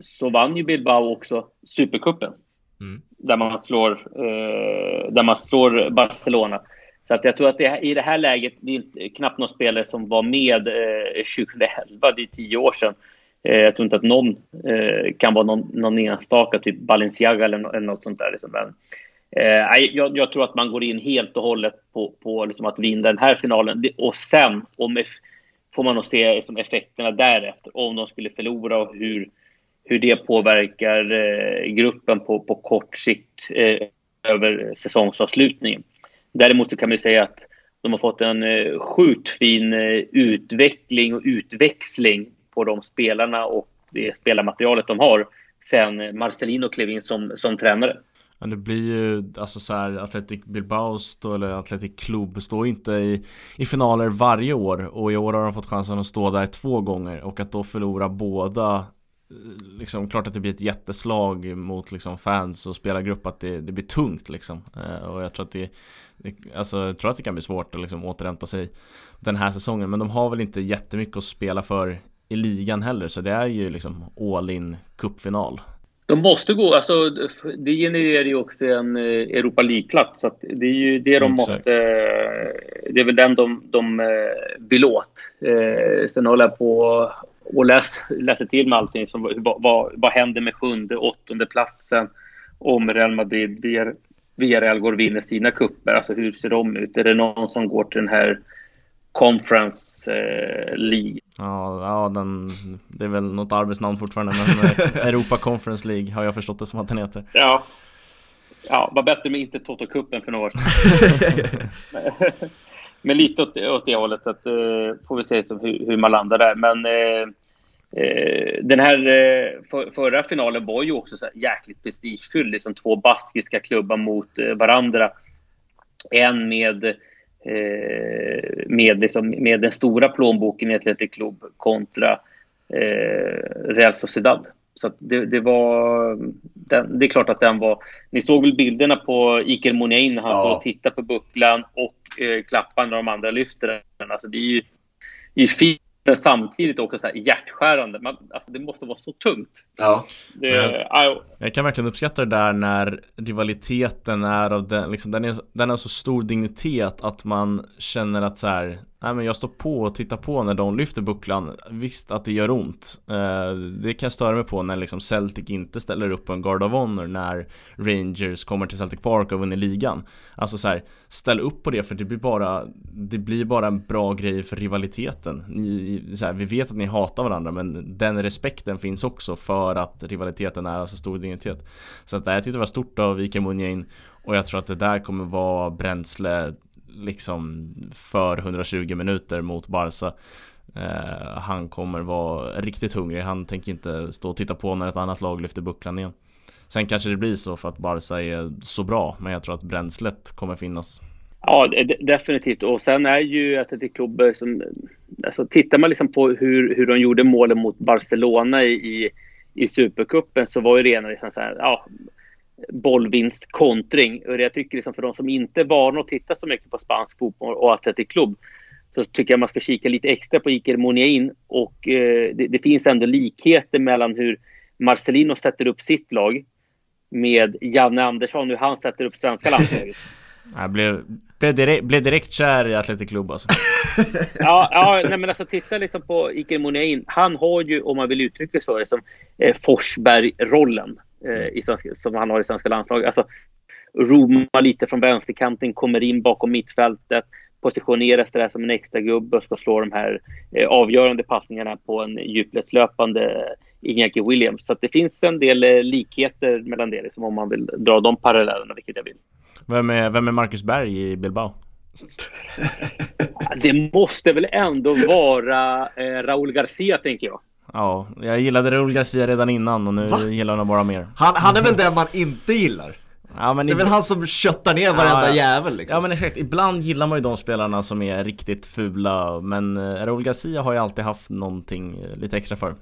så vann ju Bilbao också Supercupen. Mm. Där, man slår, eh, där man slår Barcelona. Så att jag tror att det, i det här läget, det är knappt någon spelare som var med eh, 2011, det är tio år sedan. Eh, jag tror inte att någon eh, kan vara någon, någon enstaka, typ Balenciaga eller, eller något sånt där. Liksom. Men, eh, jag, jag, tror att man går in helt och hållet på, på liksom att vinna den här finalen. Och sen om, får man nog se liksom, effekterna därefter, om de skulle förlora och hur hur det påverkar eh, gruppen på, på kort sikt eh, över säsongsavslutningen. Däremot så kan man säga att de har fått en eh, sjukt fin eh, utveckling och utväxling på de spelarna och det spelarmaterialet de har sen Marcelino klev in som, som tränare. Men det blir ju, alltså så här, Athletic Bilbao stå, eller Athletic Club står inte i, i finaler varje år. Och i år har de fått chansen att stå där två gånger. Och att då förlora båda eh, liksom klart att det blir ett jätteslag mot liksom fans och spelargrupp att det, det blir tungt liksom. Eh, och jag tror att det, det, alltså jag tror att det kan bli svårt att liksom återhämta sig den här säsongen. Men de har väl inte jättemycket att spela för i ligan heller så det är ju liksom all in cupfinal de måste gå, alltså det genererar ju också en eh, Europa League-plats. Så det är ju det de Exakt. måste, det är väl den de, de eh, vill åt. sen håller jag på och läs, läser till med allting. Som, vad, vad, vad händer med sjunde, åttonde platsen om Real Madrid, Villarreal går och vinner sina kupper? Alltså hur ser de ut? Är det någon som går till den här Conference eh, League? Ja, ja den, det är väl något arbetsnamn fortfarande, men eh, Europa Conference League har jag förstått det som att den heter. Ja, ja var bättre med inte Toto-cupen för några år sedan. men lite åt, åt det hållet. Att, uh, får vi se som hur, hur man landar där. Men uh, uh, den här för, förra finalen var ju också så jäkligt prestigefylld. Liksom två baskiska klubbar mot varandra. En med med, liksom, med den stora plånboken i Atletic Club kontra Real Sociedad. Så det, det, var... Den, det är klart att den var... Ni såg väl bilderna på Iker Muniain när han ja. står och tittar på bucklan och eh, klappar när de andra lyfter den. Alltså det är ju, det är fint men samtidigt också så här hjärtskärande. Man, alltså det måste vara så tungt. Ja. Det, jag, jag kan verkligen uppskatta det där när rivaliteten är av den, liksom, den, är, den har så stor dignitet att man känner att så här, Nej men jag står på och tittar på när de lyfter bucklan. Visst att det gör ont. Eh, det kan jag störa mig på när liksom Celtic inte ställer upp på en Guard of Honor när Rangers kommer till Celtic Park och vinner ligan. Alltså så här, ställ upp på det för det blir bara Det blir bara en bra grej för rivaliteten. Ni, så här, Vi vet att ni hatar varandra men den respekten finns också för att rivaliteten är av så stor dignitet. Så att, jag tyckte det var stort av Ike Munjain och jag tror att det där kommer vara bränsle liksom för 120 minuter mot Barca. Eh, han kommer vara riktigt hungrig. Han tänker inte stå och titta på när ett annat lag lyfter bucklan igen. Sen kanske det blir så för att Barca är så bra, men jag tror att bränslet kommer finnas. Ja, definitivt. Och sen är ju Atletic Club eh, som... Alltså tittar man liksom på hur, hur de gjorde målen mot Barcelona i, i Supercupen så var ju det ena liksom så här, ja, bollvinst kontring. Jag tycker liksom för de som inte är vana att titta så mycket på spansk fotboll och Atletic Club så tycker jag man ska kika lite extra på Iker Muniain och eh, det, det, finns ändå likheter mellan hur Marcelino sätter upp sitt lag med Janne Andersson, hur han sätter upp svenska landslaget. Jag blev, blev, direkt, blev direkt kär i Atletic Club alltså. ja, ja nej men alltså titta liksom på Iker Muniain. Han har ju, om man vill uttrycka så, liksom, eh, Forsberg-rollen eh, i svenska, som han har i svenska landslaget. Alltså, Roma lite från vänsterkanten, kommer in bakom mittfältet, positioneras där som en extra gubbe och ska slå de här eh, avgörande passningarna på en djupledslöpande Iñaki Williams. Så det finns en del eh, likheter mellan det, liksom, om man vill dra de parallellerna, vilket jag vill. Vem är, vem är Marcus Berg i Bilbao? det måste väl ändå vara eh, Raúl Garcia, tänker jag. Ja, jag gillade Raúl Garcia redan innan och nu Va? gillar jag bara mer. Han, han är väl den man inte gillar? Ja, det är väl han som köttar ner varenda ja, jävel liksom. Ja men exakt, ibland gillar man ju de spelarna som är riktigt fula Men eh, Raúl Garcia har ju alltid haft någonting eh, lite extra för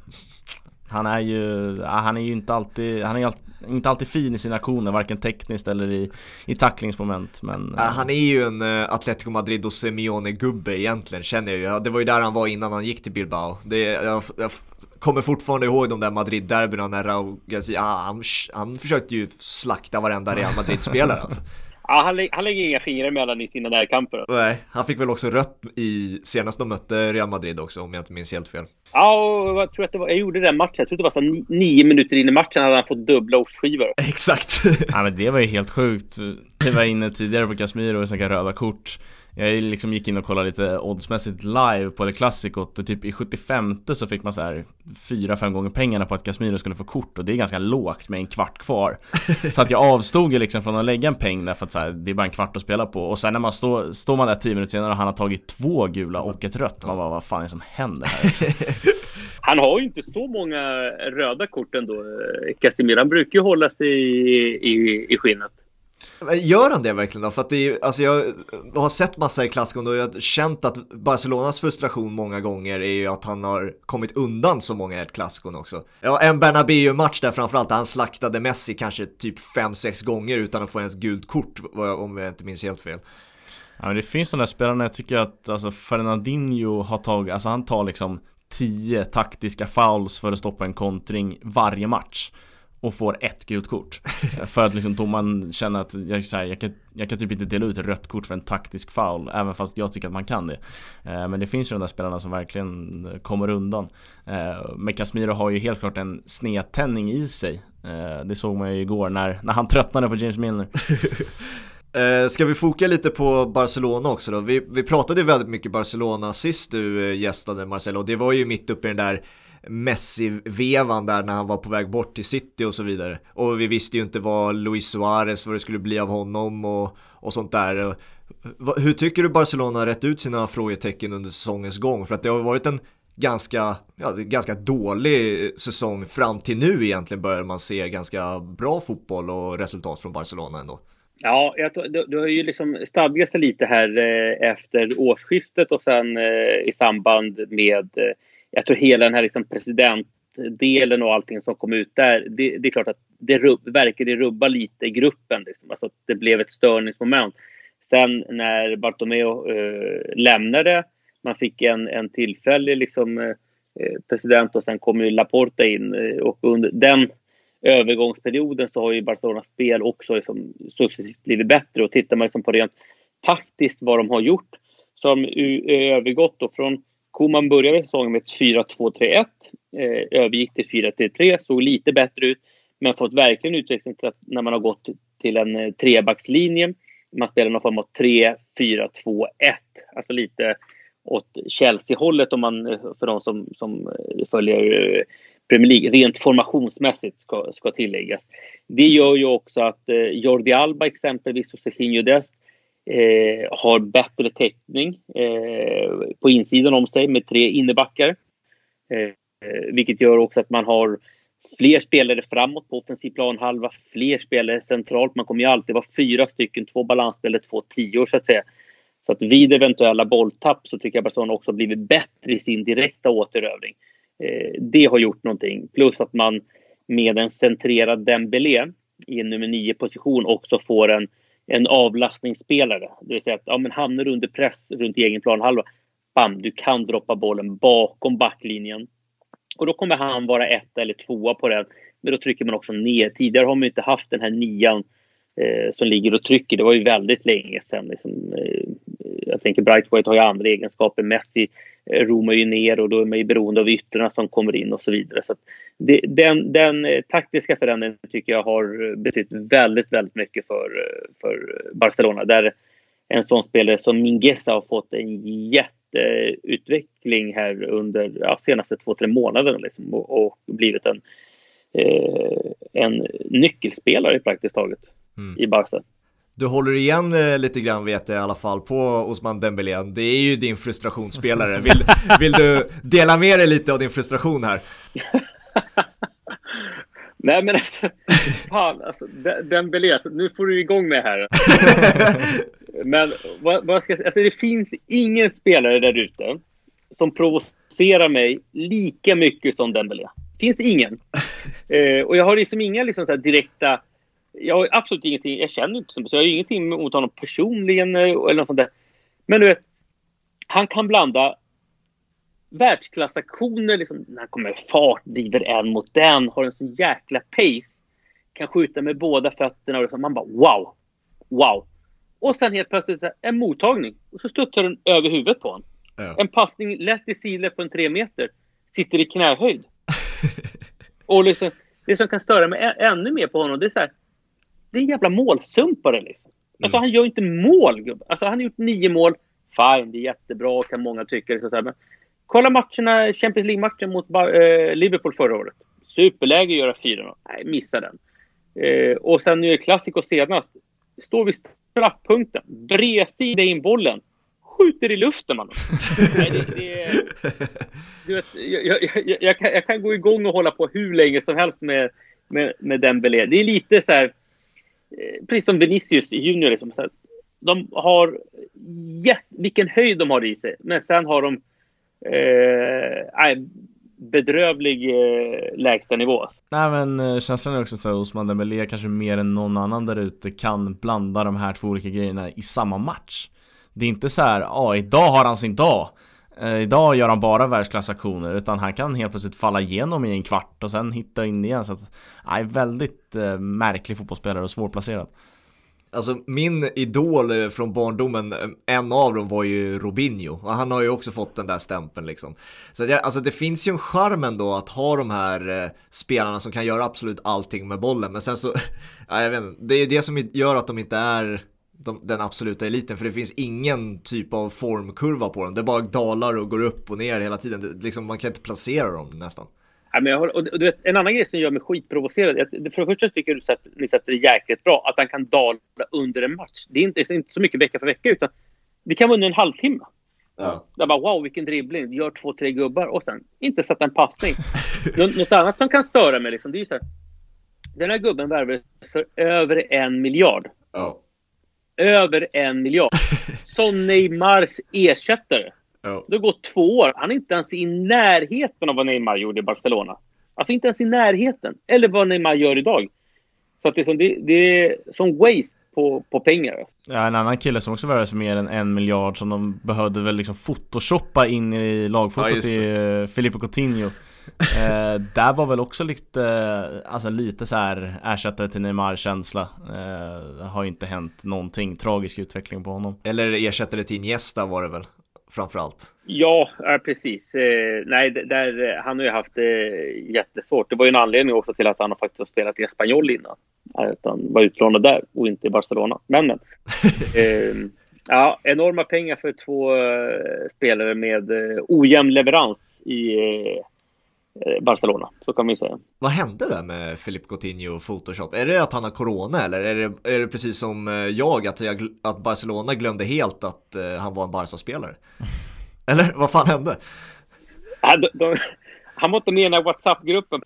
Han är ju, han är ju inte alltid, han är inte alltid fin i sina aktioner, varken tekniskt eller i, i tacklingsmoment men... Han är ju en uh, Atletico Madrid och Simeone-gubbe egentligen, känner jag ju. Det var ju där han var innan han gick till Bilbao. Det, jag, jag kommer fortfarande ihåg de där Madrid-derbyna när Raúl Garcia, ah, han, han försökte ju slakta varenda Real Madrid-spelare alltså. Ja, han, han lägger inga fingrar emellan i sina närkamper. Nej, han fick väl också rött i senast de mötte Real Madrid också om jag inte minns helt fel. Ja, och jag tror att det var, jag gjorde den matchen. Jag tror det var så nio minuter in i matchen hade han fått dubbla årsskivor. Exakt. ja, men det var ju helt sjukt. Vi var inne tidigare på Casemiro och snackade röda kort. Jag liksom gick in och kollade lite oddsmässigt live på det klassikot och typ i 75 så fick man så här 4-5 gånger pengarna på att Casemiro skulle få kort och det är ganska lågt med en kvart kvar. så att jag avstod ju liksom från att lägga en peng därför att så här, det är bara en kvart att spela på och sen när man står, står man där 10 minuter senare och han har tagit två gula och ett rött, man bara vad fan är det som händer här? Alltså. Han har ju inte så många röda kort ändå, Casemiro. Han brukar ju hålla sig i, i, i skinnet. Eh, gör han det verkligen då? För att det är, alltså jag har sett massa i klassikon och jag har känt att Barcelonas frustration många gånger är ju att han har kommit undan så många i klassikon också. Ja, en Bernabéu-match där framförallt, där han slaktade Messi kanske typ 5-6 gånger utan att få ens gult kort, om jag inte minns helt fel. Ja men det finns sådana spelare, jag tycker att alltså Fernandinho har tagit, alltså han tar liksom 10 taktiska fouls för att stoppa en kontring varje match och får ett gult kort. för att liksom domaren känner att jag, här, jag, kan, jag kan typ inte dela ut rött kort för en taktisk foul, även fast jag tycker att man kan det. Eh, men det finns ju de där spelarna som verkligen kommer undan. Eh, men Casemiro har ju helt klart en snedtändning i sig. Eh, det såg man ju igår när, när han tröttnade på James Milner. Ska vi foka lite på Barcelona också då? Vi, vi pratade ju väldigt mycket Barcelona sist du gästade Marcelo och det var ju mitt uppe i den där Messi-vevan där när han var på väg bort till City och så vidare. Och vi visste ju inte vad Luis Suarez, vad det skulle bli av honom och, och sånt där. Hur tycker du Barcelona har rätt ut sina frågetecken under säsongens gång? För att det har varit en ganska, ja, ganska dålig säsong fram till nu egentligen börjar man se ganska bra fotboll och resultat från Barcelona ändå. Ja, jag, du, du har ju liksom stadgat sig lite här eh, efter årsskiftet och sen eh, i samband med eh, jag tror hela den här liksom presidentdelen och allting som kom ut där, det, det är klart att det rubb, verkade rubba lite gruppen. Liksom. Alltså att det blev ett störningsmoment. Sen när Bartomeu eh, lämnade, man fick en, en tillfällig liksom, eh, president och sen kom ju Laporta in eh, och under den övergångsperioden så har ju Barcelonas spel också liksom successivt blivit bättre och tittar man liksom på rent taktiskt vad de har gjort så har de övergått då från Koman började säsongen med ett 4-2-3-1, eh, övergick till 4-3-3, såg lite bättre ut, men fått verkligen utveckling till att när man har gått till en eh, trebackslinje, man spelar någon form av 3-4-2-1, alltså lite åt Chelsea-hållet om man, eh, för de som, som eh, följer eh, Premier League, rent formationsmässigt ska, ska tilläggas. Det gör ju också att Jordi Alba exempelvis och Serginho Dest eh, har bättre täckning eh, på insidan om sig med tre innebackar. Eh, vilket gör också att man har fler spelare framåt på offensiv planhalva, fler spelare centralt. Man kommer ju alltid vara fyra stycken, två balansspelare, två tior så att säga. Så att vid eventuella bolltapp så tycker jag Barcelona också blivit bättre i sin direkta återövring. Eh, det har gjort någonting. Plus att man med en centrerad Dembélé i en nummer nio position också får en en avlastningsspelare. Det vill säga att ja, men hamnar du under press runt egen planhalva, bam, du kan droppa bollen bakom backlinjen. Och då kommer han vara ett eller tvåa på den. Men då trycker man också ner. Tidigare har man inte haft den här nian eh, som ligger och trycker. Det var ju väldigt länge sedan. Liksom, eh, jag tänker Bright White har ju andra egenskaper. Messi eh, romar ju ner och då är man ju beroende av yttrarna som kommer in och så vidare. Så det, den, den eh, taktiska förändringen tycker jag har eh, betytt väldigt, väldigt mycket för, eh, för Barcelona. Där en sån spelare som Mingesa har fått en jätteutveckling här under ja, senaste två, tre månaderna liksom, och, och blivit en, eh, en nyckelspelare praktiskt taget mm. i Barca. Du håller igen eh, lite grann vet jag i alla fall på Osman Dembélé. Det är ju din frustrationsspelare. Vill, vill du dela med dig lite av din frustration här? Nej men alltså, fan alltså, Dembélé, alltså, nu får du igång mig här. men vad, vad ska jag säga, alltså, det finns ingen spelare där ute som provocerar mig lika mycket som Dembélé. Finns ingen. Eh, och jag har liksom inga liksom, så direkta... Jag har absolut ingenting, jag känner inte så jag har ingenting mot honom personligen eh, eller något sånt där. Men du vet, han kan blanda världsklassaktioner, liksom, när han kommer i fart, driver en mot den, har en sån jäkla pace. Kan skjuta med båda fötterna och liksom, man bara wow, wow. Och sen helt plötsligt en mottagning och så studsar den över huvudet på honom. Ja. En passning lätt i sidled på en tre meter. Sitter i knähöjd. och liksom, det som kan störa mig ännu mer på honom, det är så här. Det är en jävla målsumpare liksom. Alltså mm. han gör inte mål, gubbe. Alltså han har gjort nio mål. Fine, det är jättebra kan många tycka. Liksom så här, men kolla matcherna, Champions League-matchen mot äh, Liverpool förra året. Superläge att göra 4-0. Nej, missa den. Eh, och sen nu är Clasico senast. Står vid straffpunkten, bredsida in bollen skjuter i luften man. Nej, det, det, du vet, jag, jag, jag, kan, jag, kan, gå igång och hålla på hur länge som helst med, med, med Dembélé. Det är lite så här, eh, Eh, precis som Vinicius Junior. Liksom, så här, de har jätt, vilken höjd de har i sig, men sen har de eh, bedrövlig eh, lägstanivå. Nej men eh, känslan är också så att Osman Dembélé kanske mer än någon annan där ute kan blanda de här två olika grejerna i samma match. Det är inte så här, ja ah, idag har han sin dag. Eh, idag gör han bara världsklassaktioner utan han kan helt plötsligt falla igenom i en kvart och sen hitta in igen. Så att, nej, väldigt eh, märklig fotbollsspelare och svårplacerad. Alltså min idol eh, från barndomen, eh, en av dem var ju Robinho och han har ju också fått den där stämpeln liksom. Så jag, alltså det finns ju en charm ändå att ha de här eh, spelarna som kan göra absolut allting med bollen men sen så, ja, jag vet inte, det är ju det som gör att de inte är de, den absoluta eliten för det finns ingen typ av formkurva på dem. Det bara dalar och går upp och ner hela tiden. Det, liksom, man kan inte placera dem nästan. Ja, men har, och du vet, en annan grej som gör mig skitprovocerad. För det första tycker jag att ni sätter det jäkligt bra. Att han kan dala under en match. Det är inte, det är inte så mycket vecka för vecka utan det kan vara under en halvtimme. Ja. Där bara wow vilken dribbling. Gör två, tre gubbar och sen inte sätta en passning. Nå något annat som kan störa mig liksom, det är ju så här. Den här gubben värvades för över en miljard. Ja över en miljard. Som Neymars ersättare. Oh. Det gått två år. Han är inte ens i närheten av vad Neymar gjorde i Barcelona. Alltså inte ens i närheten. Eller vad Neymar gör idag. Så att det, är som, det, det är som waste på, på pengar. Ja, en annan kille som också värvades för mer än en miljard som de behövde väl liksom photoshoppa in i lagfotot ja, i uh, Filippo Coutinho. eh, där var väl också lite, alltså lite så här ersättare till Neymar-känsla. Eh, har inte hänt någonting, tragisk utveckling på honom. Eller ersättare till Iniesta var det väl? Framförallt. Ja, precis. Eh, nej, där, han har ju haft det jättesvårt. Det var ju en anledning också till att han har faktiskt har spelat i Espanyol innan. Att han var utlånad där och inte i Barcelona. Men, men. eh, ja, enorma pengar för två eh, spelare med eh, ojämn leverans i eh, Eh, Barcelona, så kan man säga. Vad hände där med Filip Coutinho och Photoshop? Är det att han har corona eller är det, är det precis som eh, jag att, jag, att Barcelona glömde helt att uh, han var en Barca-spelare? eller vad fan hände? Ja, de, de, han var inte med i den här WhatsApp-gruppen.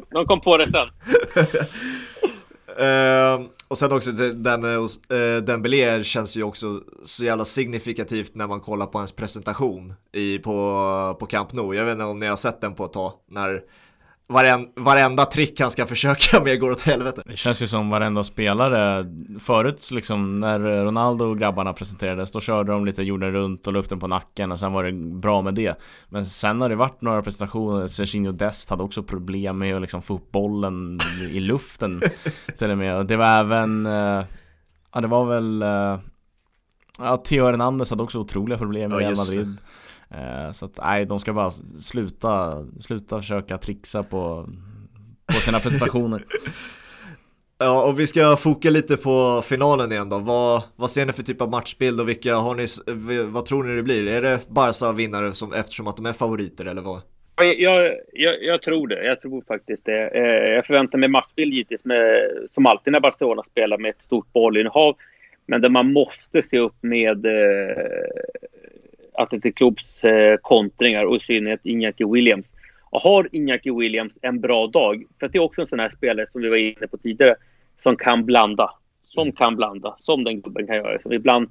de kom på det sen. Uh, och sen också det där med uh, Dembélé känns ju också så jävla signifikativt när man kollar på hans presentation i, på, på Camp Nou. Jag vet inte om ni har sett den på ett tag. När varen, varenda trick han ska försöka med går åt helvete. Det känns ju som varenda spelare Förut liksom när Ronaldo och grabbarna presenterades Då körde de lite jorden runt och la upp den på nacken och sen var det bra med det. Men sen har det varit några presentationer Serginho Dest hade också problem med att liksom få upp bollen i luften Till och med. Det var även eh, Ja det var väl eh, Ja, Theo Hernandez hade också otroliga problem med ja, Real Madrid. Eh, så att nej, de ska bara sluta, sluta försöka trixa på, på sina prestationer. Ja, och vi ska foka lite på finalen igen då. Vad, vad ser ni för typ av matchbild och vilka har ni, vad tror ni det blir? Är det Barca vinnare som, eftersom att de är favoriter eller vad? Jag, jag, jag, tror det. Jag tror faktiskt det. Eh, jag förväntar mig massspel givetvis, med, som alltid när Barcelona spelar med ett stort bollinnehav. Men där man måste se upp med Atletic Clubs eh, kontringar och i synnerhet Iñaki Williams. Och har Iñaki Williams en bra dag, för det är också en sån här spelare som vi var inne på tidigare, som kan blanda. Som kan blanda, som den gubben kan göra. Som ibland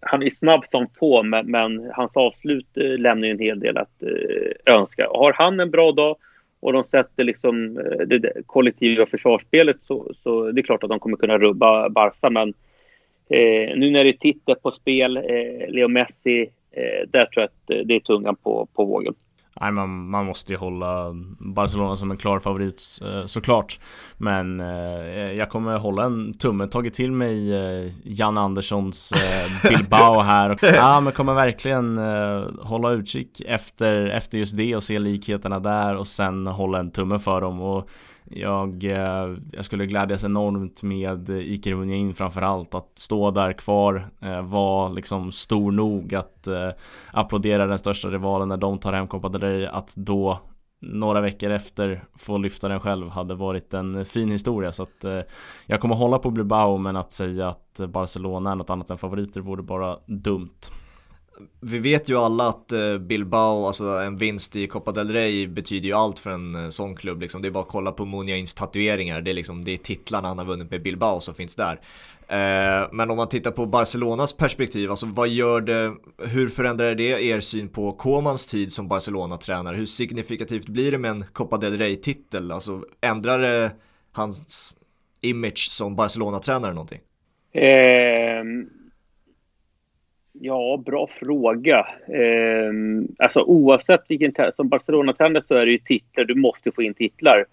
han är snabb som få, men, men hans avslut eh, lämnar en hel del att eh, önska. Har han en bra dag och de sätter liksom eh, det, det kollektiva försvarsspelet så, så det är klart att de kommer kunna rubba Barca. Men eh, nu när det är titel på spel, eh, Leo Messi, eh, där tror jag att det är tungan på, på vågen. Nej, man, man måste ju hålla Barcelona som en klar favorit eh, såklart. Men eh, jag kommer hålla en tumme, tagit till mig eh, Jan Anderssons eh, Bilbao här och ja, men kommer verkligen eh, hålla utkik efter, efter just det och se likheterna där och sen hålla en tumme för dem. Och jag, eh, jag skulle glädjas enormt med Iker Munjain framförallt. Att stå där kvar, eh, vara liksom stor nog att eh, applådera den största rivalen när de tar hem Copa del Rey, att då några veckor efter få lyfta den själv hade varit en fin historia. Så att eh, jag kommer hålla på Bilbao men att säga att Barcelona är något annat än favoriter vore bara dumt. Vi vet ju alla att eh, Bilbao, alltså en vinst i Copa del Rey betyder ju allt för en eh, sån klubb. Liksom. Det är bara att kolla på Muniains tatueringar, det är, liksom, det är titlarna han har vunnit med Bilbao som finns där. Eh, men om man tittar på Barcelonas perspektiv, alltså vad gör det, hur förändrar det er syn på Komans tid som Barcelona-tränare? Hur signifikativt blir det med en Copa del Rey-titel? Alltså ändrar det hans image som Barcelona-tränare någonting? Eh Ja, bra fråga. Eh, alltså oavsett vilken som Barcelona-tränare så är det ju titlar. Du måste få in titlar.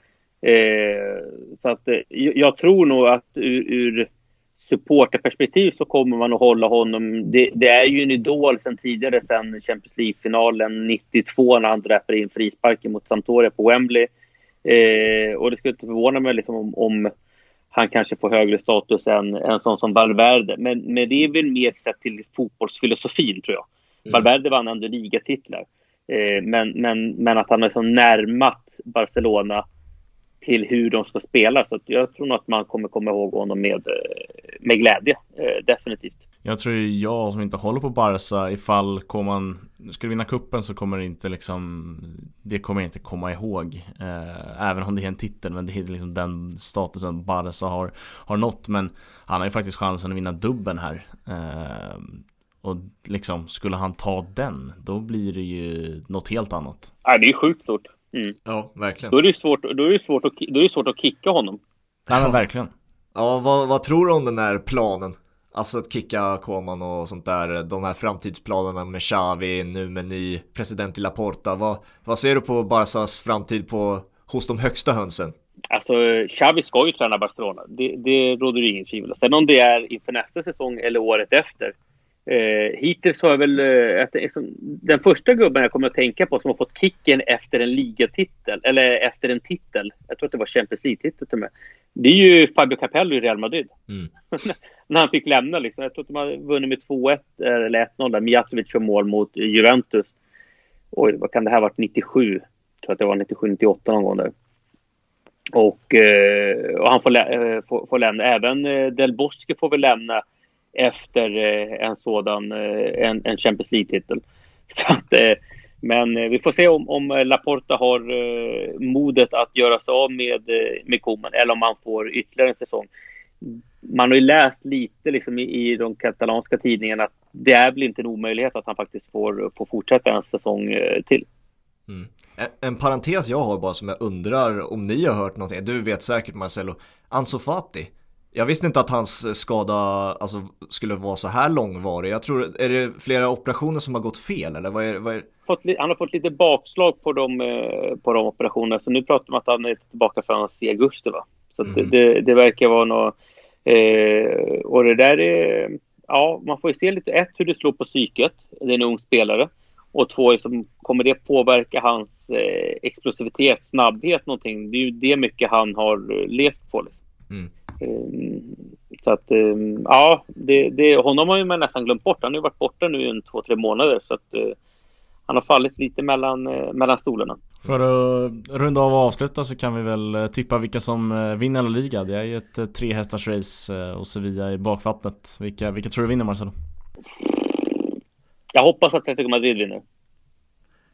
Eh, så att eh, jag tror nog att ur, ur supporterperspektiv så kommer man att hålla honom. Det, det, är ju en idol sen tidigare, sen Champions League-finalen 92 när han dräper in frisparken mot Sampdoria på Wembley. Eh, och det skulle inte förvåna mig liksom om, om han kanske får högre status än en sån som Valverde. Men, men det är väl mer sett till fotbollsfilosofin, tror jag. Mm. Valverde vann ändå ligatitlar. Eh, men, men, men att han är så närmat Barcelona till hur de ska spela. Så jag tror nog att man kommer komma ihåg honom med, eh, med glädje. Eh, definitivt. Jag tror jag som inte håller på Barca, ifall Koman skulle vinna kuppen så kommer det inte liksom Det kommer jag inte komma ihåg eh, Även om det är en titel men det är liksom den statusen Barca har, har nått Men han har ju faktiskt chansen att vinna dubben här eh, Och liksom skulle han ta den Då blir det ju något helt annat Ja det är sjukt stort mm. Ja verkligen Då är det svårt, då är det svårt, att, då är det svårt att kicka honom Ja men verkligen Ja vad, vad tror du om den här planen? Alltså att kicka Koman och sånt där, de här framtidsplanerna med Xavi, nu med ny president i Laporta. Vad, vad ser du på Barcas framtid på, hos de högsta hönsen? Alltså, Xavi ska ju träna Barcelona. Det, det råder det ingen tvivel Sen om det är inför nästa säsong eller året efter, Eh, hittills har jag väl... Eh, den första gubben jag kommer att tänka på som har fått kicken efter en ligatitel, eller efter en titel, jag tror att det var Champions League-titel till och med. Det är ju Fabio Capello i Real Madrid. Mm. När han fick lämna liksom. Jag tror att de har vunnit med 2-1 eller 1-0 där. Mijatovic och mål mot Juventus. Oj, vad kan det här varit? 97? Jag tror att det var 97-98 någon gång där. Och, eh, och han får, lä eh, får, får, lämna. Även eh, Del Bosque får väl lämna efter eh, en sådan eh, en, en Champions League-titel. Så att, eh, men vi får se om, om Laporta har modet att göra sig av med, med Koman eller om han får ytterligare en säsong. Man har ju läst lite liksom i, i de katalanska tidningarna att det är väl inte en omöjlighet att han faktiskt får, får fortsätta en säsong till. Mm. En, en parentes jag har bara som jag undrar om ni har hört någonting, du vet säkert Marcelo, Ansu Fati jag visste inte att hans skada alltså, skulle vara så här långvarig. Jag tror, är det flera operationer som har gått fel eller vad är, vad är... Han har fått lite bakslag på de, eh, på de operationerna. Så nu pratar man att han är tillbaka förrän i augusti. Va? Så mm. det, det, verkar vara något... Eh, och det där är... Ja, man får ju se lite ett hur det slår på psyket. Det är en ung spelare. Och två, liksom, kommer det påverka hans eh, explosivitet, snabbhet någonting? Det är ju det mycket han har levt på. Liksom. Mm. Ehm, så att ehm, ja, det, det, honom har man nästan glömt bort. Han har ju varit borta nu i två, tre månader. Så att, eh, han har fallit lite mellan, eh, mellan stolarna. För att runda av och avsluta så kan vi väl eh, tippa vilka som vinner La Liga. Det är ju ett tre hästars race och Sevilla i bakvattnet. Vilka, vilka tror du vinner Marcelo? Jag hoppas att Atletico Madrid vinner.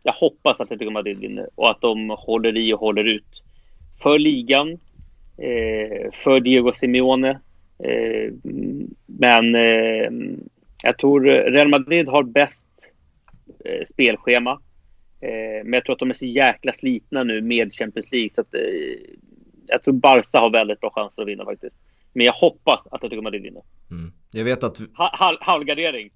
Jag hoppas att Atletico Madrid vinner och att de håller i och håller ut. För ligan, Eh, för Diego Simeone. Eh, men eh, jag tror Real Madrid har bäst eh, spelschema. Eh, men jag tror att de är så jäkla slitna nu med Champions League. Så att, eh, jag tror Barca har väldigt bra chanser att vinna faktiskt. Men jag hoppas att Atletico Madrid vinner. Mm. Jag vet att... Ha, halvgardering.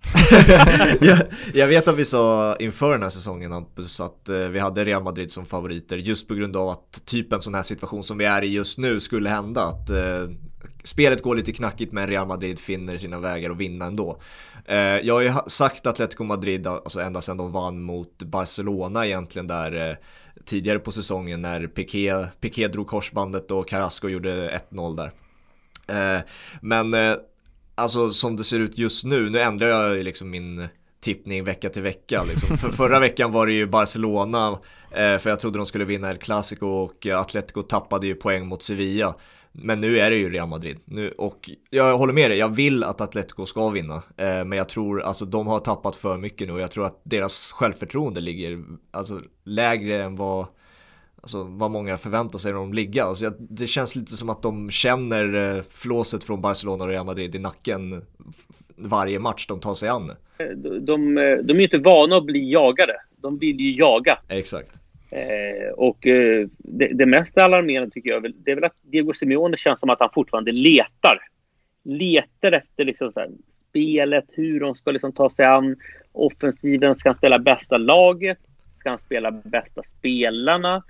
jag, jag, vet att vi sa inför den här säsongen Hampus att eh, vi hade Real Madrid som favoriter just på grund av att typ en sån här situation som vi är i just nu skulle hända. Att eh, spelet går lite knackigt men Real Madrid finner sina vägar att vinna ändå. Eh, jag har ju sagt Atletico Madrid, alltså ända sedan de vann mot Barcelona egentligen där eh, tidigare på säsongen när Piqué, Piqué drog korsbandet och Carrasco gjorde 1-0 där. Eh, men eh, alltså som det ser ut just nu, nu ändrar jag liksom min tippning vecka till vecka. Liksom. För förra veckan var det ju Barcelona, eh, för jag trodde de skulle vinna El Clasico och Atletico tappade ju poäng mot Sevilla. Men nu är det ju Real Madrid. Nu, och jag håller med dig, jag vill att Atletico ska vinna. Eh, men jag tror, alltså de har tappat för mycket nu och jag tror att deras självförtroende ligger alltså, lägre än vad alltså, vad många förväntar sig när de ligger. Alltså, det känns lite som att de känner eh, flåset från Barcelona och Real Madrid i nacken varje match de tar sig an. De, de, de är inte vana att bli jagade. De vill ju jaga. Exakt. Eh, och eh, det, det, mest alarmerande tycker jag det är väl att Diego Simeone känns som att han fortfarande letar. Letar efter liksom så här, spelet, hur de ska liksom ta sig an offensiven. Ska han spela bästa laget? Ska han spela bästa spelarna?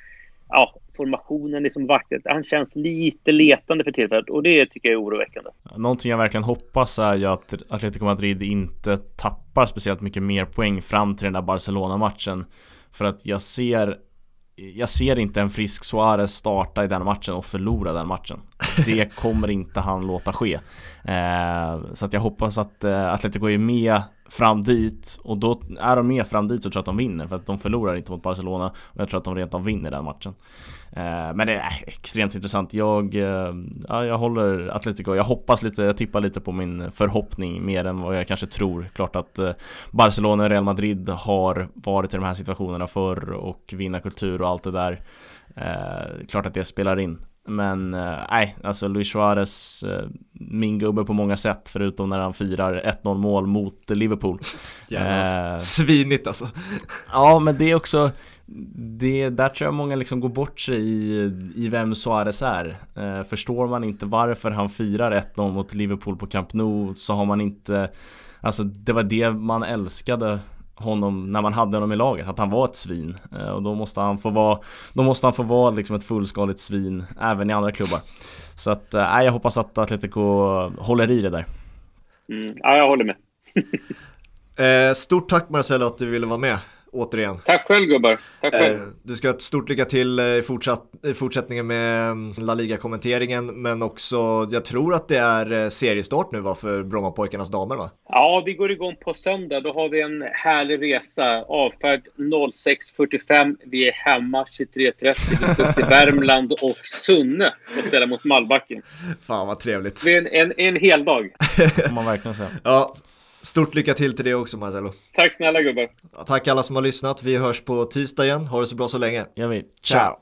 Ja, formationen liksom vackert. Han känns lite letande för tillfället och det tycker jag är oroväckande. Någonting jag verkligen hoppas är ju att Atletico Madrid inte tappar speciellt mycket mer poäng fram till den där Barcelona-matchen. För att jag ser jag ser inte en frisk Suarez starta i den matchen och förlora den matchen. Det kommer inte han låta ske. Eh, så att jag hoppas att eh, Atletico är med fram dit och då är de med fram dit så tror jag att de vinner för att de förlorar inte mot Barcelona och jag tror att de rent av vinner den matchen. Eh, men det är extremt intressant. Jag, eh, ja, jag håller Atletico. Jag hoppas lite, jag tippar lite på min förhoppning mer än vad jag kanske tror. Klart att eh, Barcelona och Real Madrid har varit i de här situationerna förr och vinnarkultur och allt det där. Eh, klart att det spelar in. Men nej, alltså Luis Suarez, min gubbe på många sätt förutom när han firar 1-0 mål mot Liverpool. Jävlar, eh, svinigt alltså. Ja, men det är också det, där tror jag många liksom går bort sig i, i vem Suarez är. Eh, förstår man inte varför han firar 1-0 mot Liverpool på Camp Nou så har man inte Alltså det var det man älskade honom när man hade honom i laget, att han var ett svin. Eh, och då måste han få vara, då måste han få vara liksom ett fullskaligt svin även i andra klubbar. Så att, eh, jag hoppas att Atletico håller i det där. Mm, ja, jag håller med. eh, stort tack Marcelo att du ville vara med återigen. Tack själv gubbar. Tack själv. Eh, du ska ha ett stort lycka till eh, i, fortsatt, i fortsättningen med mm, La Liga-kommenteringen men också, jag tror att det är eh, seriestart nu va, för Brommapojkarnas damer va? Ja, vi går igång på söndag. Då har vi en härlig resa. Avfärd 06.45. Vi är hemma 23.30. Vi ska till Värmland och Sunne och spela mot Malbacken. Fan vad trevligt. Det är en, en, en hel dag. får man verkligen säga. ja. Stort lycka till till det också Marcelo. Tack snälla gubbar. Tack alla som har lyssnat. Vi hörs på tisdag igen. Ha det så bra så länge. Gör vi. Ciao. Ciao.